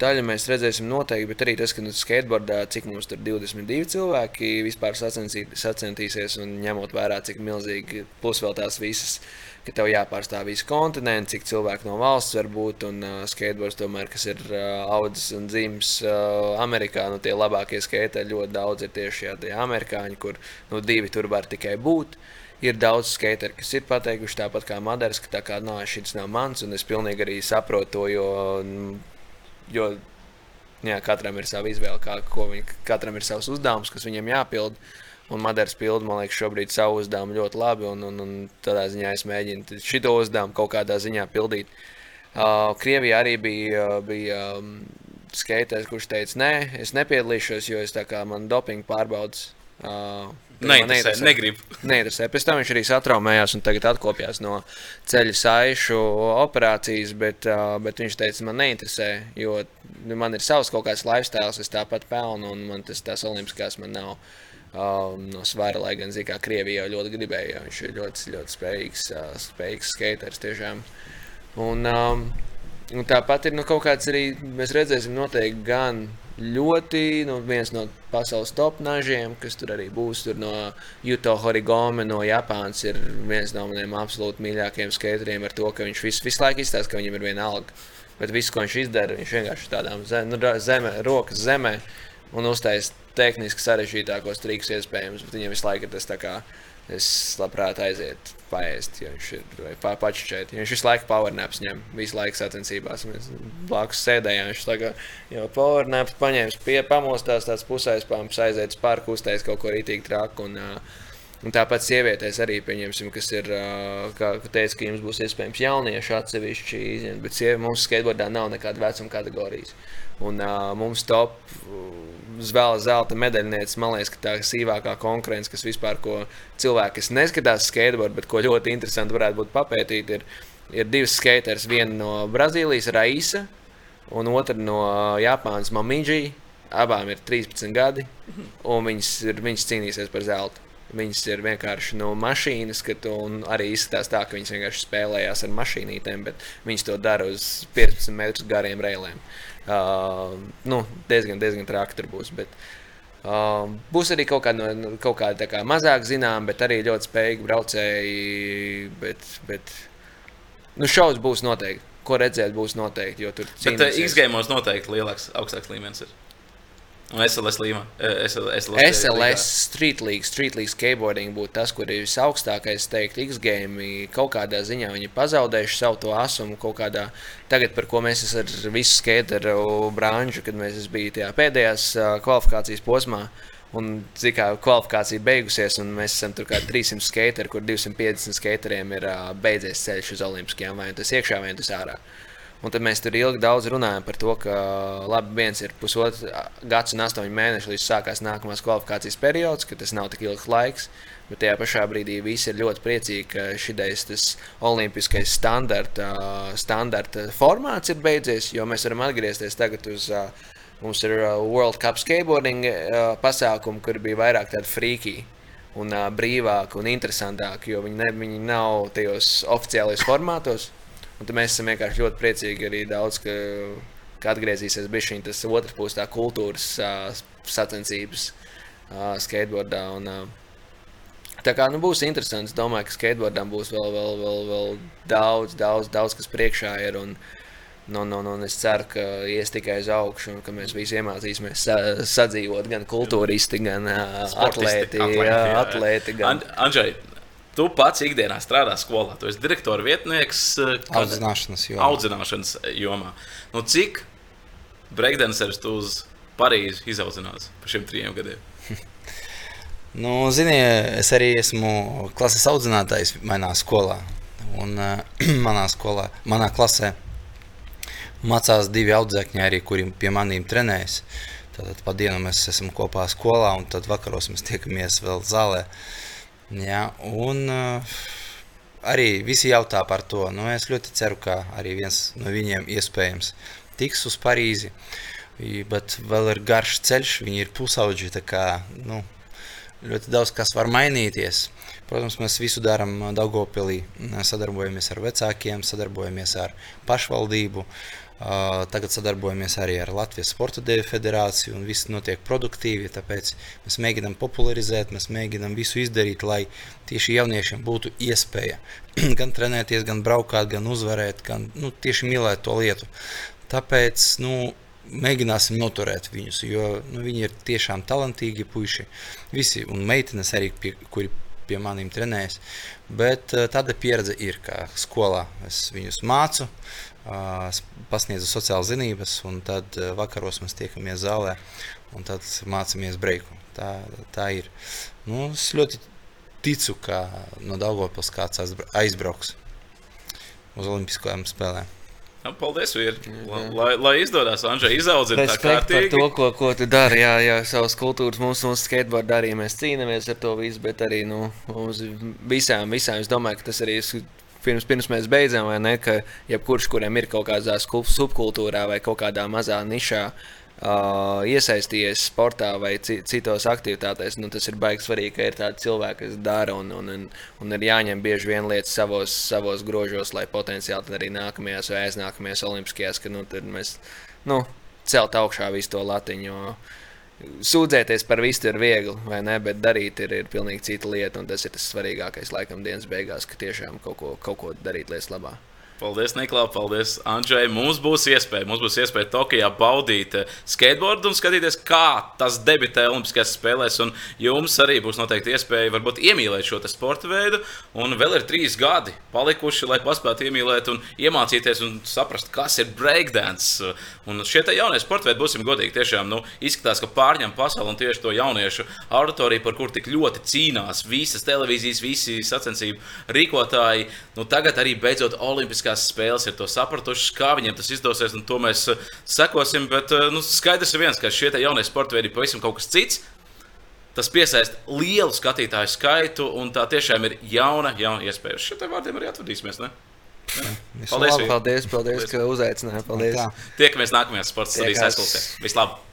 daļu mēs redzēsim noteikti, bet arī tas, ka nu, skateboardā, cik mums tur 22 cilvēki vispār sacentīsies un ņemot vērā, cik milzīgi plus vēl tās visas, ka tev jāpārstāv visi kontinenti, cik cilvēki no valsts var būt, un uh, skateboards tomēr, kas ir uh, audzis un dzimis uh, Amerikā, nu tie labākie skateri ļoti daudz ir tieši tie amerikāņi, kur nu divi tur var tikai būt. Ir daudz skateru, kas ir pateikuši tāpat kā Madars, ka tā kā nā, šis nav mans, un es pilnīgi arī saprotu to, jo, jo jā, katram ir sava izvēle, kā, viņi, katram ir savs uzdevums, kas viņam jāpild. Un Madars pilda, man liekas, šobrīd savu uzdevumu ļoti labi, un, un, un tādā ziņā es mēģinu šo uzdevumu kaut kādā ziņā pildīt. Uh, Krievijā arī bija, bija um, skaitējs, kurš teica, nē, es nepiedalīšos, jo es tā kā man dopingu pārbaudas. Uh, Neinteresē, negribu. Neinteresē. Pēc tam viņš arī satraumējās un tagad atkopjās no ceļa saišu operācijas, bet, bet viņš teica, man neinteresē, jo nu, man ir savs kaut kāds lifestyle, es tāpat pelnu un man tas tās olimpiskās man nav. Um, no svara, lai gan Zikā Krievija jau ļoti gribēja, viņš ir ļoti, ļoti spējīgs, uh, spējīgs skaters tiešām. Un, um, un tāpat ir nu, kaut kāds arī, mēs redzēsim noteikti gan ļoti nu, viens no pasaules top nažiem, kas tur arī būs. Tur no Juto Horigome no Japānas ir viens no maniem absolūti mīļākajiem skateriem ar to, ka viņš visu, visu laiku izstāsta, ka viņam ir viena alga. Bet viss, ko viņš izdara, viņš vienkārši tādām zem, nu, zemē, rokas zemē un uztaisīs tehniski sarežģītākos trikus iespējams. Viņam visu laiku ir tas tā kā es labprāt aizietu paēst, ja viņš ir pa, pačķēt. Ja viņš visu laiku powernaps ņem, visu laiku sacensībās. Mēs blakus sēdējām, viņš tagad jau powernaps paņēmis, pie, pamostās tāds pusēspāms, aiziet uz parku, uztais kaut ko rītīgi traku. Un, uh, Un tāpat sievietēs arī, pieņemsim, kas ir, kā teica, ka jums būs iespējams jaunieši atsevišķi, bet sievi, mums skateboardā nav nekāda vecuma kategorijas. Un uh, mums top zvēla zelta medaļniece, man liekas, ka tā ir sīvākā konkurence, kas vispār, ko cilvēki, kas neskatās skateboard, bet ko ļoti interesanti varētu būt papētīt, ir, ir divas skaters, viena no Brazīlijas, Raisa, un otra no Japānas, Mamīģija. Abām ir 13 gadi, un viņas, ir, viņas cīnīsies par zeltu. Viņas ir vienkārši no mašīnas, ka tu arī izskatās tā, ka viņas vienkārši spēlējās ar mašīnītēm, bet viņas to dara uz 15 metru gariem reiliem. Uh, Uh, nu, diezgan, diezgan traki tur būs. Bet, uh, būs arī kaut kāda, kaut kāda kā mazāk zināma, bet arī ļoti spējīga braucēji. Bet, bet nu, šausmas būs noteikti. Ko redzēt, būs noteikti. Jo tur ir. Bet X-game noteikti lielāks, augstāks līmenis. Ir. Un SLS līnija. SLS, SLS, SLS Street League, Street League skateboarding būtu tas, kur ir visaugstākais, teikt, X-game. Kaut kādā ziņā viņi pazaudējuši savu to asumu kaut kādā. Tagad, par ko mēs ar visu skateru branžu, kad mēs bijām tajā pēdējās kvalifikācijas posmā. Un cik kā kvalifikācija beigusies, un mēs esam tur kā 300 skateri, kur 250 skateriem ir beidzies ceļš uz Olimpiskajām, vai nu tas iekšā, vai nu tas ārā. Uh, Un tad mēs tur ilgi daudz runājam par to, ka labi, viens ir pusotrs gads un astoņi mēneši līdz sākās nākamās kvalifikācijas periods, ka tas nav tik ilgs laiks. Bet tajā pašā brīdī visi ir ļoti priecīgi, ka šis olimpiskais standarta, standarta formāts ir beidzies, jo mēs varam atgriezties tagad uz. Mums ir World Cup skateboarding pasākumi, kur bija vairāk tādu frīkī un brīvāki un interesantāki, jo viņi, ne, viņi nav tajos oficiālajos formātos. Un mēs esam vienkārši ļoti priecīgi arī daudz, ka, ka atgriezīsies tas otrs puses tā kultūras uh, sacensības uh, skateboardā. Un, uh, tā kā nu, būs interesanti, es domāju, ka skateboardam būs vēl, vēl, vēl, vēl daudz, daudz, daudz kas priekšā ir. Un, Nu, nu, nu, es ceru, ka ies tikai uz augšu, un ka mēs visi iemācīsimies sa sadzīvot gan kultūristi, gan uh, atlēti. atlēti, jā, atlēti gan... An Andžai, Tu pats ikdienā strādā skolā, tu esi direktora vietnieks. Eh, audzināšanas jomā. Audzināšanas jomā. Nu, cik breakdanceris tu uz Parīzi izaudzinās par šiem trim gadiem? nu, ziniet, es arī esmu klases audzinātājs manā skolā. Un uh, manā skolā, manā klasē mācās divi audzēkņi, arī, kuri pie maniem trenējas. Tad pa dienu mēs esam kopā skolā, un tad vakaros mēs tiekamies vēl zālē. Uh, Ja, un uh, arī visi jautā par to. Nu, es ļoti ceru, ka arī viens no viņiem iespējams tiks uz Parīzi. Bet vēl ir garš ceļš, viņi ir pusauģi. Kā, nu, ļoti daudz kas var mainīties. Protams, mēs visu darām Daugopilī, sadarbojamies ar vecākiem, sadarbojamies ar pašvaldību. Uh, Tagad sadarbojamies arī ar Latvijas Sporta Dēļu federāciju, un viss notiek produktīvi. Tāpēc mēs mēģinām popularizēt, mēs mēģinām visu izdarīt, lai tieši jauniešiem būtu iespēja gan trenēties, gan braukāt, gan uzvarēt, gan nu, tieši mīlēt to lietu. Tāpēc nu, mēģināsim noturēt viņus, jo nu, viņi ir tiešām talantīgi puiši. Visi un meitenes arī, pie, kuri pie maniem trenējas. Bet uh, tāda pieredze ir, ka skolā es viņus mācu, uh, pasniedzu sociālas zinības, un tad uh, vakaros mēs tiekamies zālē un tad mācāmies breiku. Tā, tā ir. Nu, es ļoti ticu, ka no Daugopils kāds aizbrauks uz Olimpiskajām spēlēm. Jā, paldies, vīri. Lai, lai izdodas, Andrzej, izaudzināt tā kārtīgi. Par to, ko, ko tu dari, jā, jā, savas kultūras, mūsu, mūsu skateboard arī mēs cīnāmies ar to visu, bet arī, nu, mums visām, visām, es domāju, ka tas arī pirms, pirms mēs beidzam, vai ne, ka jebkurš, kuriem ir kaut kādā subkultūrā vai kaut kādā mazā nišā, uh, uh, iesaistījies sportā vai citos aktivitātēs, nu, tas ir baigi svarīgi, ka ir tādi cilvēki, kas dara un, un, un, un ir jāņem bieži vien lietas savos, savos grožos, lai potenciāli arī nākamajās vai aiznākamajās olimpiskajās, ka nu, mēs nu, celt augšā visu to latiņu. Sūdzēties par visu ir viegli, vai ne? Bet darīt ir, ir pilnīgi cita lieta, un tas ir tas svarīgākais laikam dienas beigās, ka tiešām kaut ko, kaut ko darīt lietas labā. Paldies, Niklā, paldies, Andrzej. Mums būs iespēja, mums būs iespēja Tokijā baudīt eh, skateboardu un skatīties, kā tas debitē Olimpiskajās spēlēs. Un jums arī būs noteikti iespēja varbūt iemīlēt šo sporta veidu. Un vēl ir trīs gadi palikuši, lai paspētu iemīlēt un iemācīties un saprast, kas ir breakdance. Un šie jaunie sporta veidi, būsim godīgi, tiešām nu, izskatās, ka pārņem pasauli un tieši to jauniešu auditoriju, par kur tik ļoti cīnās visas televīzijas, visi sacensību rīkotāji. Nu, tagad arī beidzot Olimpiskā Olimpiskās spēles ir to sapratušas, kā viņiem tas izdosies, un to mēs eh, sekosim. Bet eh, nu, skaidrs ir viens, ka šie jaunie sporta veidi ir pavisam kaut kas cits. Tas piesaista lielu skatītāju skaitu, un tā tiešām ir jauna, jauna iespēja. Uz šiem vārdiem arī atvadīsimies. Ne? Jā. Paldies, paldies, paldies, paldies, ka uzaicinājāt. Paldies. Tiekamies nākamajā sporta aizklausē. Vislabāk!